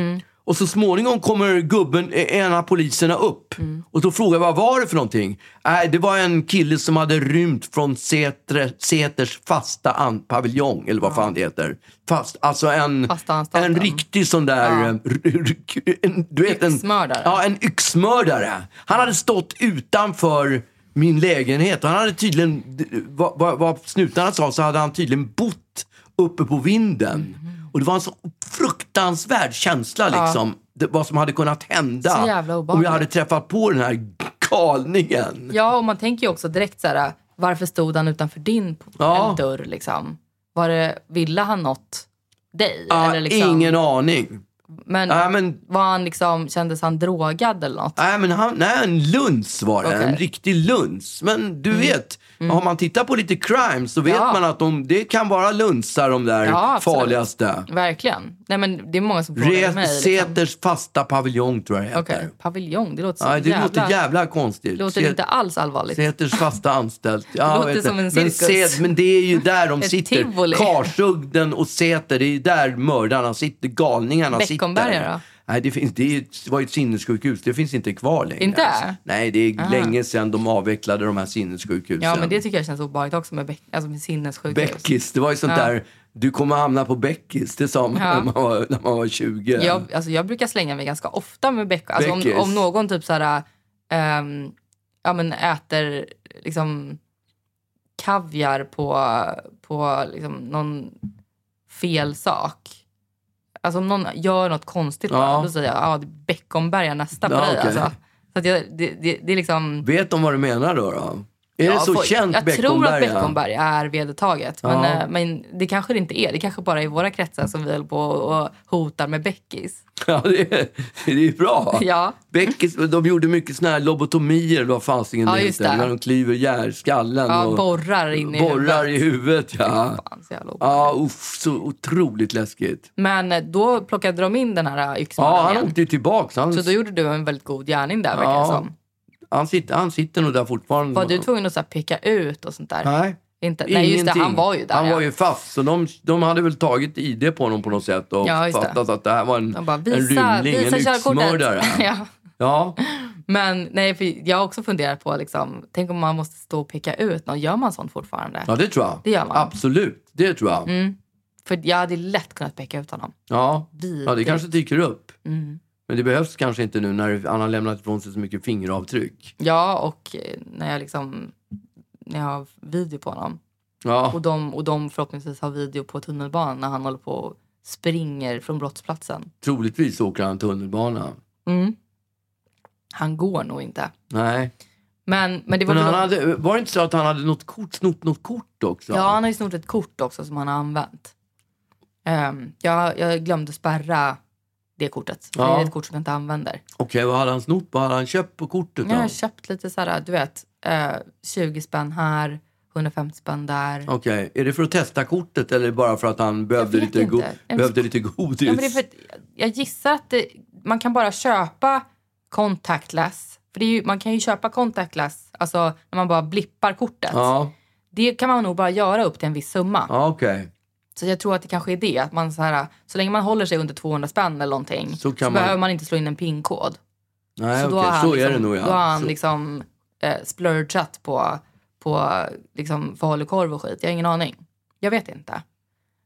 Och så småningom kommer gubben, eh, en av poliserna upp. Och då frågar jag vad var det för någonting? Nej, det var en kille som hade rymt från Sätre, Säters fasta an, paviljong, eller vad fan det heter. Fast, alltså en, en riktig sån där... eh, en, du vet, en, Yxmördare. Ja, en yxmördare. Han hade stått utanför min lägenhet han hade tydligen, vad, vad, vad snutarna sa, så hade han tydligen bott uppe på vinden. Och det var en så fruktansvärd känsla liksom. Det, vad som hade kunnat hända om jag hade träffat på den här galningen. Ja, och man tänker ju också direkt så här, varför stod han utanför din Ja. dörr liksom? Var det, ville han något dig? Eller liksom, Ingen aning. Men, Nej, men- var han liksom, kändes han drogad eller något? Nej, men han, nej, en luns var det. Mm. En riktig luns. Men du vet, har man tittat på lite crime så vet Ja. man att de, det kan vara lunsar de där Ja, farligaste. Verkligen. Nej, men det är många som frågar mig. Liksom. Säters fasta paviljong tror jag det heter. paviljong. Det låter så Ja, det jävla... låter jävla konstigt. Det låter Sä- inte alls allvarligt. Säters fasta anställd. [laughs] Ja, låter vet inte. som en men, cirkus. Sä- men det är ju [laughs] där de sitter. Karsugden och Säter, det är ju där mördarna sitter. Galningarna Beckomberga sitter. då? Nej, det, finns, det, är, ju- det var ju ett sinnessjukhus. Det finns inte kvar längre. Inte? Alltså. Nej, det är länge sedan de avvecklade de här sinnessjukhusen. Ja, men det tycker jag känns obehagligt också med, alltså med sinnessjukhus. Beckis, det var ju sånt Ja. där, du kommer hamna på Beckis, det sa man Ja. [laughs] när, man var, när man var 20. Jag, alltså jag brukar slänga mig ganska ofta med beck. Alltså om, Beckis. om någon typ så här, ehm, ja, men äter liksom kaviar på, på liksom någon fel sak. Alltså om någon gör något konstigt Ja. då säger jag det är Beckomberga nästa på Ja, dig. okej. Alltså. Så att jag, det, det, det är liksom... Vet de vad du menar då? då? Är Ja, det så folk- känt Jag tror att Beckomberga? Är vedertaget. Men, Ja. eh, men det kanske det inte är. Det kanske bara är våra kretsar som vi håller på och hotar med Beckis. [laughs] Ja, det är, det är bra. [laughs] Ja. Beckis, de gjorde mycket såna här lobotomier, vad fasiken Ja, det heter. När de klyver hjärtskallen Ja, och borrar in i borrar huvudet. i huvudet. Ja, Fan, ja uff, så otroligt läskigt. Men eh, då plockade de in den här Ja, han åkte ju tillbaks. Han, så då gjorde du en väldigt god gärning där, verkar Ja. som. Han, sitter, han sitter nog där fortfarande. Var du tvungen att så här, peka ut och sånt där? Nej. Inte, nej, just det. Han var ju där. Han ja. var ju fast, så de, de hade väl tagit ID på honom på något sätt och Ja, fattat att det här var en, bara, en visa, rymling, visa en körkortet. yxmördare. [laughs] ja. Ja, Men nej, för jag har också funderat på, liksom, tänk om man måste stå och peka ut någon. Gör man sånt fortfarande? ja, det tror jag. Det gör man. Absolut, det tror jag. Mm. För jag hade lätt kunnat peka ut honom. Ja. Vidrigt. ja, det kanske dyker upp. Mm. Men det behövs kanske inte nu när han har lämnat ifrån sig så mycket fingeravtryck. Ja, och eh, när jag liksom när jag har video på honom. Ja, Och de, och de förhoppningsvis har video på tunnelbanan när han håller på och springer från brottsplatsen. troligtvis åker han tunnelbana. Mm. Han går nog inte. Nej. Men, men det var Men han hade, var det inte så att han hade något kort, snott något kort också? Ja, han har ju snott ett kort också som han har använt. Um, jag, jag glömde spärra det kortet. Ja. Det är ett kort som jag inte använder. Okej, vad hade han snott? Vad hade han köpt på kortet då? Jag har köpt lite så här, du vet, eh, 20 spänn här, 150 spänn där. Okej, är det för att testa kortet eller bara för att han behövde, lite, go- behövde lite godis? Ja, men det är för jag gissar att det, man kan bara köpa contactless. För ju, man kan ju köpa contactless, alltså när man bara blippar kortet. Ja, Det kan man nog bara göra upp till en viss summa. ja okej. Så jag tror att det kanske är det. Att man så, här, så länge man håller sig under 200 spänn eller någonting Så så, man- behöver man inte slå in en pinkod. Nej, så då okej, har så liksom, är det nog ja. Då har han Så- liksom eh, splurgat på, på liksom falukorv och skit. Jag har ingen aning. Jag vet inte.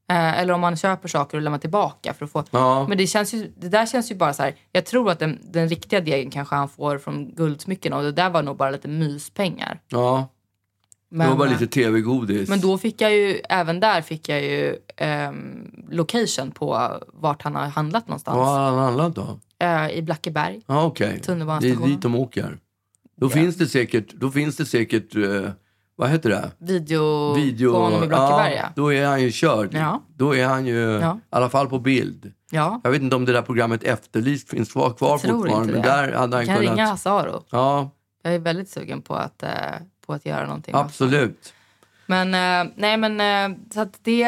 Eh, eller om man köper saker och lämnar tillbaka för att få... Ja. Men det, känns ju, det där känns ju bara så här. Jag tror att den, den riktiga degen kanske han får från guldsmyckena och det där var nog bara lite myspengar. ja, det var Men, bara eh, lite tv-godis. men då fick jag ju, även där fick jag ju ehm, location på vart han har handlat någonstans. Vad har han handlat då? Eh, I Blackeberg. Ja, okej. Det är dit de åker. Då Ja. finns det säkert, då finns det säkert eh, vad heter det? Video, Video. på honom i Blackeberg. ja, Ja. då är han ju körd. Ja. Då är han ju Ja. i alla fall på bild. ja. Jag vet inte om det där programmet Efterlyst finns kvar, kvar fortfarande. Men där hade han kan kunnat... ringa Hasse Aro. Ja, Jag är väldigt sugen på att, eh, på att göra någonting. absolut. Men, eh, nej men, eh, så att det,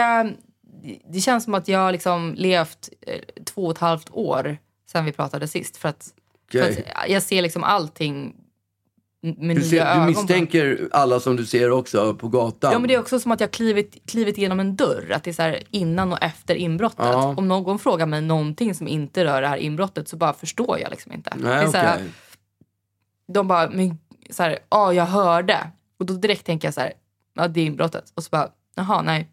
det känns som att jag har liksom levt eh, två och ett halvt år sedan vi pratade sist. För att, Okej. för att jag ser liksom allting med Du, nya ser, ögon. du misstänker alla som du ser också på gatan. Ja men det är också som att jag klivit, klivit igenom en dörr. Att det är så här innan och efter inbrottet. Ja. Om någon frågar mig någonting som inte rör det här inbrottet så bara förstår jag liksom inte. det Nej, är så här, okej. De bara, men så här, ja jag hörde. Och då direkt tänker jag så här, ja det är inbrottet. Och så bara, jaha nej,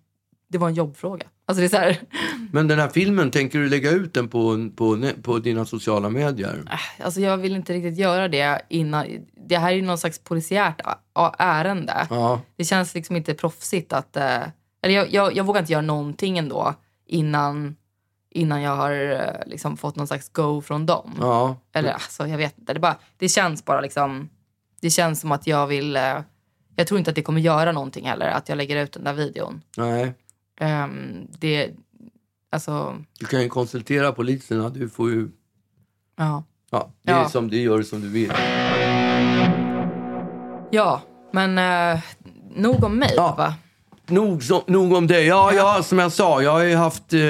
det var en jobbfråga. Alltså det är så här, [laughs] Men den här filmen, tänker du lägga ut den på, på, på dina sociala medier? alltså jag vill inte riktigt göra det innan. Det här är ju någon slags polisiärt ärende. Ja. Det känns liksom inte proffsigt att... Eh, eller jag, jag, jag vågar inte göra någonting ändå innan, innan jag har eh, liksom fått någon slags go från dem. ja. Eller alltså, jag vet inte. Det, bara, det känns bara liksom... Det känns som att jag vill... Eh, jag tror inte att det kommer göra någonting heller, att jag lägger ut den där videon. Nej. Ehm, det... Alltså, Du kan ju konsultera poliserna. Du får ju... ja. Ja, det är Ja. som du gör som du vill. Ja, men eh, nog om mig, Ja. va? Nog, så, nog om det. Ja, ja, som jag sa, jag, har ju haft, eh,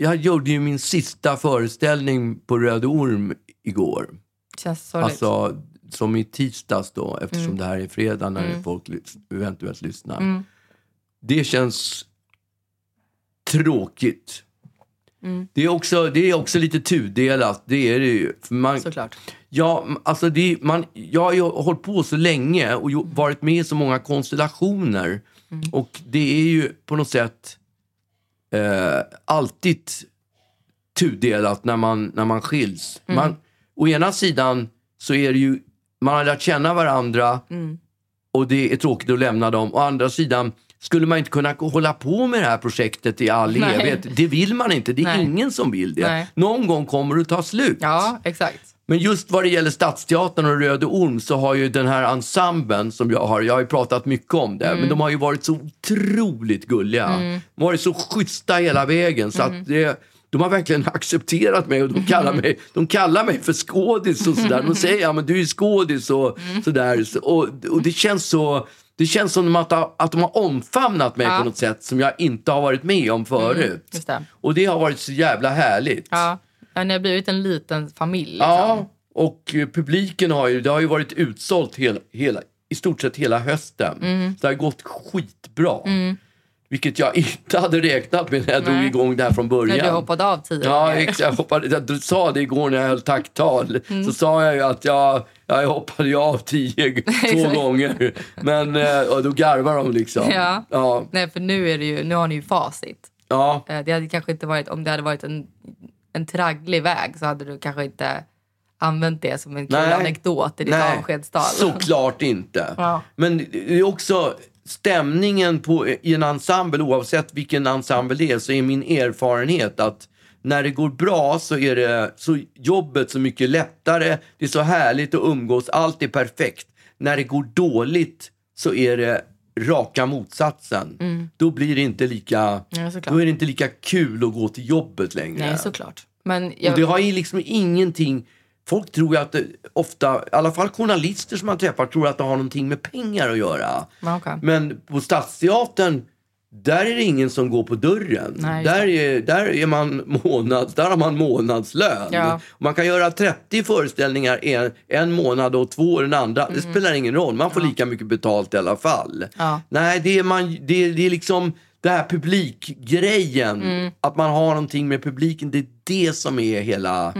jag gjorde ju min sista föreställning på Röde Orm igår. Känns sorgligt. Alltså som i tisdags då, eftersom Mm. det här är fredag när folk lys- eventuellt lyssnar. Det känns tråkigt. Mm. Det, är också, det är också lite tudelat, det är det ju. För man, Såklart. Ja, alltså det, man, jag har ju hållit på så länge och jo- varit med i så många konstellationer. Och det är ju på något sätt eh, alltid tudelat när man, när man skiljs. Man, å ena sidan så är det ju, man har lärt känna varandra och det är tråkigt att lämna dem. Å andra sidan skulle man inte kunna hålla på med det här projektet i all Nej. evighet. Det vill man inte. Det är Nej. ingen som vill det. Nej. Någon gång kommer det ta slut. Ja, exakt. Men just vad det gäller Stadsteatern och Röde Orm så har ju den här ensemblen som jag har, jag har ju pratat mycket om det, men de har ju varit så otroligt gulliga. De har varit så schyssta hela vägen så att det, de har verkligen accepterat mig och de kallar mig, de kallar mig för skådis och sådär. De säger ja men du är skådis och sådär. Så- Och, och det känns så det känns som att, att de har omfamnat mig Ja. på något sätt som jag inte har varit med om förut. just det. Och det har varit så jävla härligt. Ja, ja ni har blivit en liten familj. Liksom. Ja, och eh, publiken har ju, det har ju varit utsålt hela, hela, i stort sett hela hösten. Mm. Så det har gått skitbra. Vilket jag inte hade räknat med när jag drog Nej. igång det här från början. När du hoppade av tio Ja. Jag, hoppade, jag sa det igår när jag höll tacktal. Mm. Så sa jag ju att jag, jag hoppade av tio, [laughs] två gånger. Men eh, och då garvar de liksom. Ja. Ja, Nej, för nu, är det ju, nu har ni ju facit. ja. Eh, Det hade kanske inte varit, om det hade varit en, en tragglig väg så hade du kanske inte använt det som en kul Nej. anekdot i ditt Nej, avskedstal. Såklart inte. Ja. Men det är också stämningen på, i en ensemble, oavsett vilken ensemble det är, så är min erfarenhet att när det går bra så är det så jobbet så mycket lättare, det är så härligt att umgås, allt är perfekt. När det går dåligt så är det raka motsatsen. Då blir det inte lika, Mm. Ja, då är det inte lika kul att gå till jobbet längre. Nej, såklart. Men jag, Och det har ju liksom ingenting... Folk tror ju att det ofta, i alla fall journalister som man träffar, tror att det har någonting med pengar att göra. Ja, okej. Men på Stadsteatern, där är det ingen som går på dörren. Nej, där, är, där, är man [laughs] månads, där har man månadslön. Ja. Man kan göra 30 föreställningar en, en månad och två den andra. Det spelar ingen roll, man får lika mycket betalt i alla fall. Mm. Ja. Nej, det är, man, det, det är liksom det här publikgrejen. Mm. Att man har någonting med publiken. Det är det som är hela,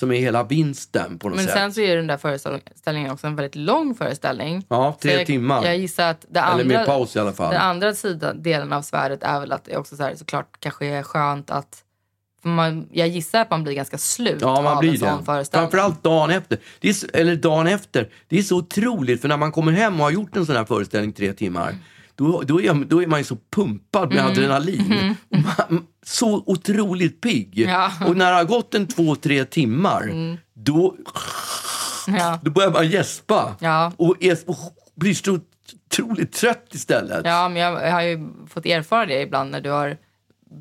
som är hela vinsten på något Mm. men sätt. sen så är den där föreställningen också en väldigt lång föreställning. Ja, tre jag, timmar. Jag gissar att det Eller andra, med paus i alla fall. den andra sidan, delen av svärdet är väl att det också så här, såklart kanske är skönt att man, jag gissar att man blir ganska slut Ja, man av blir en sån det. föreställning. Framförallt dagen efter. Är, eller dagen efter. Det är så otroligt, för när man kommer hem och har gjort en sån här föreställning tre timmar, då, då, är, då är man ju så pumpad med Mm. adrenalin. Och Man, så otroligt pigg. Ja. Och när det har gått en två, tre timmar, då, Ja. då börjar man gäspa. Ja. Och, är, och blir så otroligt trött istället. Ja, men jag har ju fått erfara det ibland när du har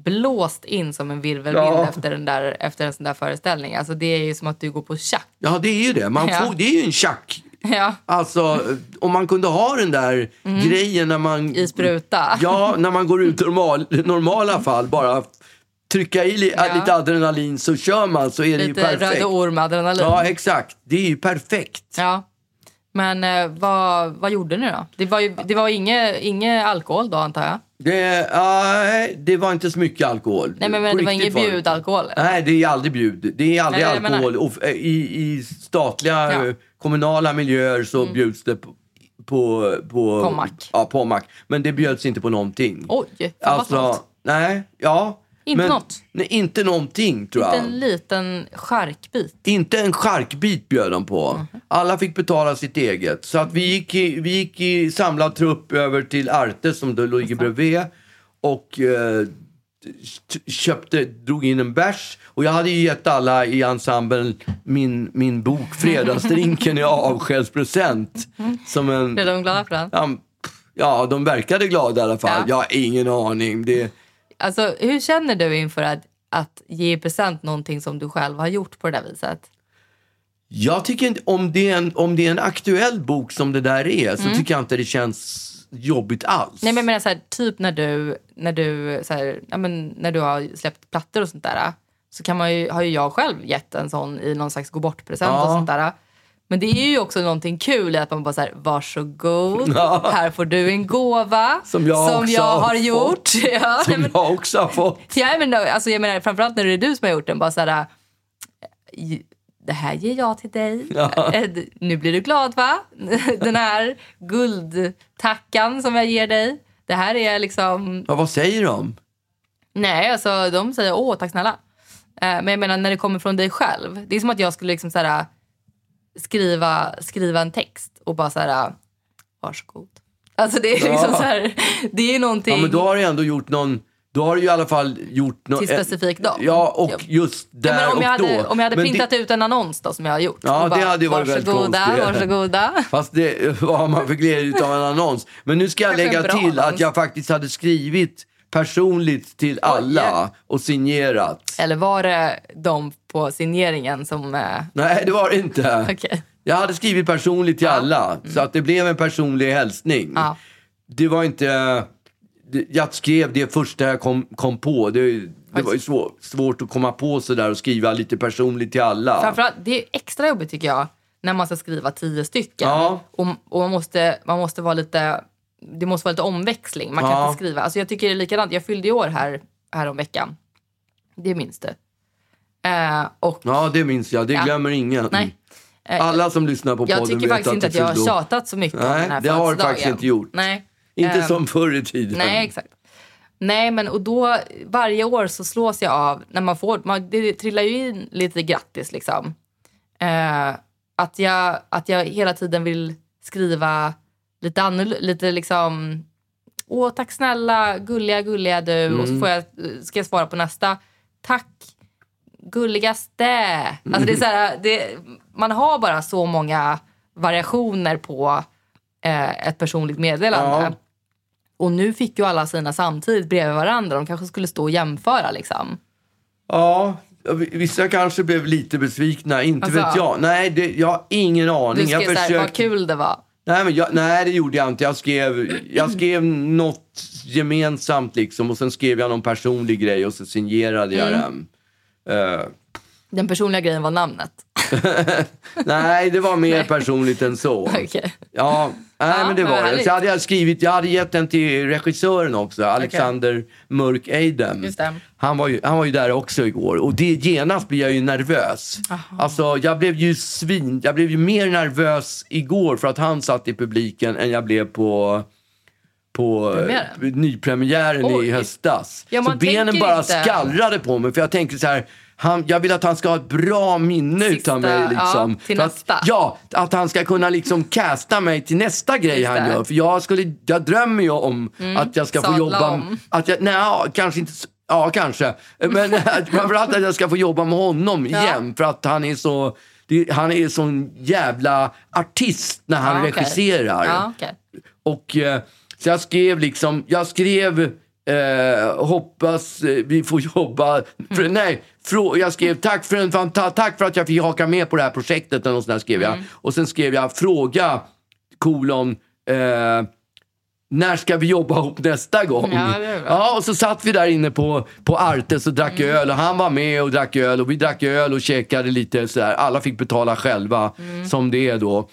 blåst in som en virvelvind Ja. efter, den där, efter en sån där föreställning. Alltså det är ju som att du går på tjack. Ja, det är ju det. Man får, det är ju en tjack. [laughs] Ja, Alltså, om man kunde ha den där grejen när man... Mm. i spruta. [laughs] Ja, när man går ut i normal, normala fall, bara trycka i li, Ja. lite adrenalin så kör man så är det ju Lite perfekt. röde orm-adrenalin. Ja, exakt. Det är ju perfekt. Ja. Men eh, vad, vad gjorde ni då? Det var ju det var inget, inget alkohol då antar jag? Det, nej, det var inte så mycket alkohol. Nej men, men det var ingen bjudalkohol? eller? Nej, det är aldrig bjud. Det är aldrig Nej, alkohol. Och, eh, i, I statliga, Ja. Mm. eh, kommunala miljöer så bjuds det på, på, på, På mack. Ja, på mack. Men det bjöds inte på någonting. Oj, fan vad alltså, nej, ja. Inte men, något? Nej, inte någonting tror Inte jag. en liten charkbit? Inte en charkbit bjöd de på. Mhm. Alla fick betala sitt eget. Så att vi gick i, vi gick i samlad trupp över till Arte som då ligger bredvid. Och eh, köpte, drog in en bärs. Och jag hade ju gett alla i ensemblen min, min bok Fredagsdrinken i avskedspresent. Som en... Blev de glada för den? Ja, de verkade glada i alla fall. Ja. Jag har ingen aning. Det, Alltså, hur känner du inför att, att ge i present någonting som du själv har gjort på det där viset? Jag tycker inte, om det, är en, om det är en aktuell bok som det där är så Mm. tycker jag inte det känns jobbigt alls. Nej men jag menar så här, typ när du, när du, så här, ja, men när du har släppt plattor och sånt där. Så kan man ju, har ju jag själv gett en sån i någon slags gå bort-present Ja. och sånt där. Men det är ju också någonting kul i att man bara så här, varsågod, Ja. här får du en gåva Som jag också jag har fått. gjort. [laughs] Ja, som men, jag också har fått. ja, men, alltså, jag menar, framförallt när det är du som har gjort den. Bara så här, "I- det här ger jag till dig. Ja. Eh, Nu blir du glad va? [laughs] Den här guldtackan som jag ger dig. Det här är liksom... Ja, vad säger de? Nej, alltså de säger åh tack snälla. Eh, Men jag menar när det kommer från dig själv. Det är som att jag skulle liksom så här, skriva, skriva en text och bara så här, varsågod. Alltså det är liksom Ja. så här, det är någonting. Ja, men då har du ändå gjort någon... Då har du i alla fall gjort något... Till specifik dag. Ja, och just där Ja, men om, och jag hade, då. om jag hade Men printat det, ut en annons då, som jag har gjort. Ja, och det hade ju varit väldigt konstigt. varsågoda. Fast det [laughs] vad har man för glädje av en annons. Men nu ska jag lägga till att jag faktiskt hade skrivit personligt till alla och signerat. Eller var det de på signeringen som... Eh, Nej, det var det inte. Okej. Jag hade skrivit personligt till Ja. alla, så att det blev en personlig hälsning. Ja. Det var inte... Jag skrev det första jag kom, kom på. Det, det var ju svår, svårt att komma på sådär och skriva lite personligt till alla. Framförallt, det är extra jobbigt tycker jag när man ska skriva tio stycken. Ja. Och, och man, måste, man måste vara lite... Det måste vara lite omväxling. Man kan Ja. inte skriva... Alltså jag tycker det är likadant. Jag fyllde i år här, här om veckan. Det minns du. Eh, och Ja, det minns jag. Det Ja. glömmer ingen. Nej. Eh, Alla som lyssnar på jag podden tycker vet faktiskt inte att jag har år. tjatat så mycket om Nej, den här det har du födelsedagen. faktiskt inte gjort. Nej. Inte Eh, som förr i tiden. Nej, exakt. Nej, men och då varje år så slås jag av, när man får, man, det trillar ju in lite grattis liksom. Eh, att, jag, att jag hela tiden vill skriva lite annorlunda, lite liksom, åh tack snälla, gulliga, gulliga du. Och så får jag, ska jag svara på nästa, tack gulligaste. Alltså det är så här, det, man har bara så många variationer på eh, ett personligt meddelande. Ja. Och nu fick ju alla sina samtidigt bredvid varandra. De kanske skulle stå och jämföra liksom. Ja, vissa kanske blev lite besvikna. Inte Alltså, vet jag. Nej, det, jag har ingen aning. Du jag skrev såhär, vad kul det var. Nej, men jag, nej, det gjorde jag inte. Jag skrev, jag skrev något gemensamt liksom och sen skrev jag någon personlig grej och så signerade jag Mm. den. Eh, Den personliga grejen var namnet. [laughs] nej, det var mer personligt än så. [laughs] Okej. Ja, nej, Ja, men det var det. Så hade jag skrivit, jag hade gett den till regissören också, Alexander Mörk Eidem. Han var, ju, han var ju där också igår och det, genast blir jag ju nervös. Alltså jag blev ju svin, jag blev ju mer nervös igår för att han satt i publiken än jag blev på på Premiären? nypremiären i höstas. Ja, så benen bara inte- skallrade på mig för jag tänker så här han, jag vill att han ska ha ett bra minne Sista, utav mig. Liksom. ja, till För att, nästa. Ja, att han ska kunna liksom casta mig till nästa grej Just han det. Mm. gör. För jag, skulle, jag drömmer ju om att jag ska få jobba... om. Att jag, nej, ja, kanske inte... Ja, kanske. Men [laughs] framförallt att jag ska få jobba med honom Ja. igen. För att han är så... Det, han är sån jävla artist när han Ja, regisserar. Ja, okej. Och eh, så jag skrev liksom, jag skrev eh, hoppas eh, vi får jobba, för, Mm. nej, frå, jag skrev tack för, en, fanta- tack för att jag fick haka med på det här projektet eller något sånt där skrev Mm. jag. Och sen skrev jag fråga kolon, eh, när ska vi jobba ihop nästa gång? Ja, ja, och så satt vi där inne på, på Artes och drack Mm. öl och han var med och drack öl och vi drack öl och käkade lite sådär. Alla fick betala själva Mm. som det är då.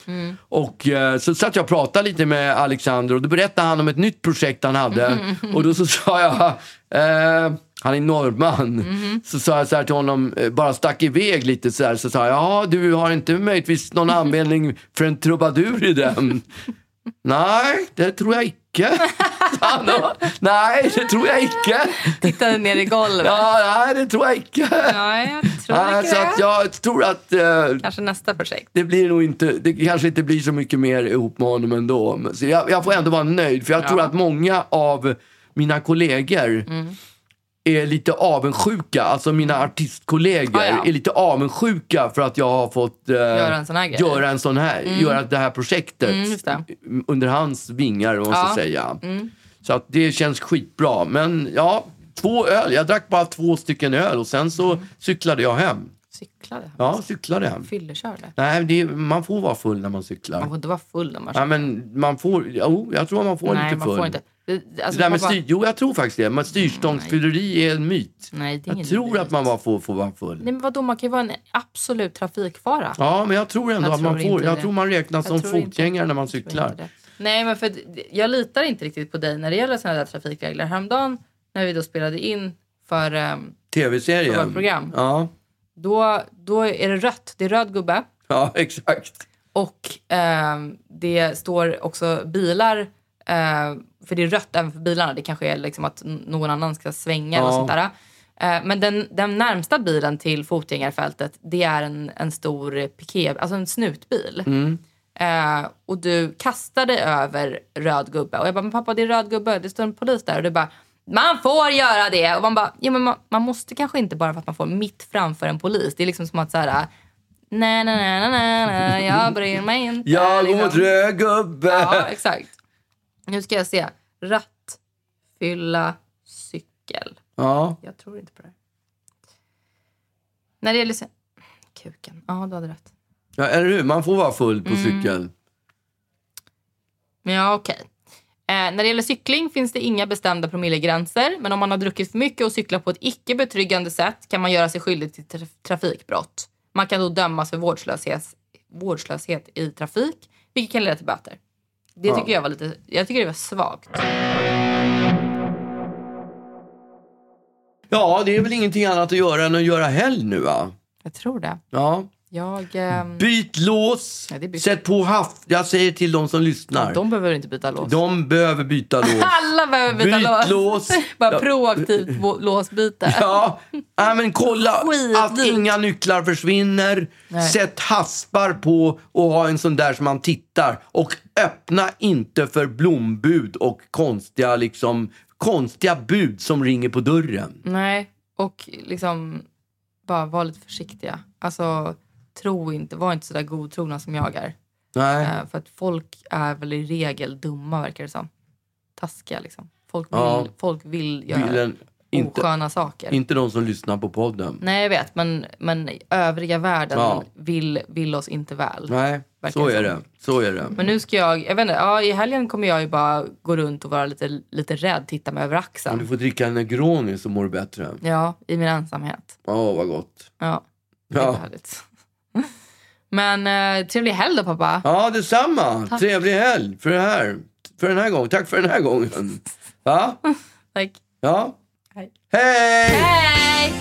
Och eh, så satt jag och pratade lite med Alexander och då berättade han om ett nytt projekt han hade. Mm. [laughs] Och då så sa jag, eh, han är norrman, Mm-hmm. så sa jag så här till honom, eh, bara stack iväg lite så här. Så sa jag, ja du har inte möjligtvis någon användning för en trubadur i den? [laughs] Nej, det tror jag icke. [laughs] sa han då. Nej, det tror jag icke. Tittade ner i golvet. Ja, nej, det tror jag icke. Ja, jag tror Nej, inte så det. att jag tror att eh, Kanske nästa projekt. det blir nog inte, det kanske inte blir så mycket mer ihop med honom ändå. Så jag, jag får ändå vara nöjd, för jag tror att många av mina kollegor Mm. Är lite avundsjuka, alltså mina artistkollegor Ja, ja. är lite avundsjuka för att jag har fått eh, Göra en sån här göra en sån här, göra det här projektet Mm, det. under hans vingar, man ska Ja. säga. Mm. Så att det känns skitbra. Men ja, två öl. Jag drack bara två stycken öl och sen så Mm. cyklade jag hem. Cyklade. Ja, cyklade hem. Fyllekörde. Nej, det, man får vara full när man cyklar. Man får inte vara full när man Ja, men man får, jo, jag tror man får Nej, lite man full. får inte. Det, Det alltså, där med styr, jo, jag tror faktiskt det. Men styrstångsfylleri är en myt. Nej, det är Jag tror att man bara får, får vara full. Nej, men vadå, man kan ju vara en absolut trafikfara. Ja, men jag tror ändå Jag att man tror får. inte Jag det. tror man räknas Jag som tror inte- fotgängare när man cyklar. det. Nej, men för jag litar inte riktigt på dig när det gäller sådana där trafikregler. Häromdagen när vi då spelade in för... För Tv-serien. vårt program. Ja, Då, då är det rött. Det är röd gubbe. ja, [laughs] exakt. Och ehm, det står också bilar, eh, för det är rött även för bilarna. Det kanske är liksom att någon annan ska svänga Ja. sånt där. Eh, men den, den närmsta bilen till fotgängarfältet, det är en, en stor piké, alltså en snutbil. Eh, och du kastade över röd gubbe. Och jag bara, men pappa det är röd gubbe, det står en polis där. Och du bara, man får göra det! Och man bara, ja, men man, man måste kanske inte bara för att man får mitt framför en polis. Det är liksom som att så här, nej, nej, nej, nej, nej, jag bryr mig inte. Jag går liksom. mot röd gubbe. Ja, exakt. Nu ska jag se. Ratt, fylla, cykel. Ja. Jag tror inte på det. När det gäller... se- Kuken. Ja, du hade rätt. ja, eller hur? Man får vara full på Mm. cykel. Men ja, okej. Eh, när det gäller cykling finns det inga bestämda promillegränser. Men om man har druckit för mycket och cyklar på ett icke betryggande sätt kan man göra sig skyldig till tra- trafikbrott. Man kan då dömas för vårdslöshet, vårdslöshet i trafik, vilket kan leda till böter. Det tycker jag var lite... Jag tycker det var svagt. Ja, det är väl ingenting annat att göra än att göra helg nu va? Jag tror det. Ja. Jag... ehm, Byt lås, Ja, byter- sätt på haft. Jag säger till de som lyssnar. De behöver inte byta lås. De behöver byta lås. [laughs] Alla behöver byta Byt lås. lås. [laughs] Bara Ja. proaktivt låsbyte. Ja, ja men kolla att inga nycklar försvinner. Nej. Sätt haspar på och ha en sån där som man tittar. Och öppna inte för blombud och konstiga, liksom, konstiga bud som ringer på dörren. Nej, och liksom bara var lite försiktiga. Alltså, tro inte, var inte så där godtrogna som jag är. Nej. Eh, för att folk är väl i regel dumma verkar det som. Taskiga liksom. Folk vill, Ja. folk vill göra Vill en, inte, osköna saker. inte de som lyssnar på podden. Nej, jag vet. Men, men övriga världen Ja. vill, vill oss inte väl. Nej, så är det. Så är det. Men nu ska jag, jag vet inte, ja, i helgen kommer jag ju bara gå runt och vara lite, lite rädd, titta mig över axeln. du får dricka en Negroni så mår du bättre. Ja, i min ensamhet. Åh, vad gott. Ja, det är Ja. härligt. Men eh, trevlig helg då pappa. Ja, detsamma. Trevlig helg för, det här. för den här gången. Tack för den här gången. Va? [laughs] Tack. Ja. Hej. Hej! Hej!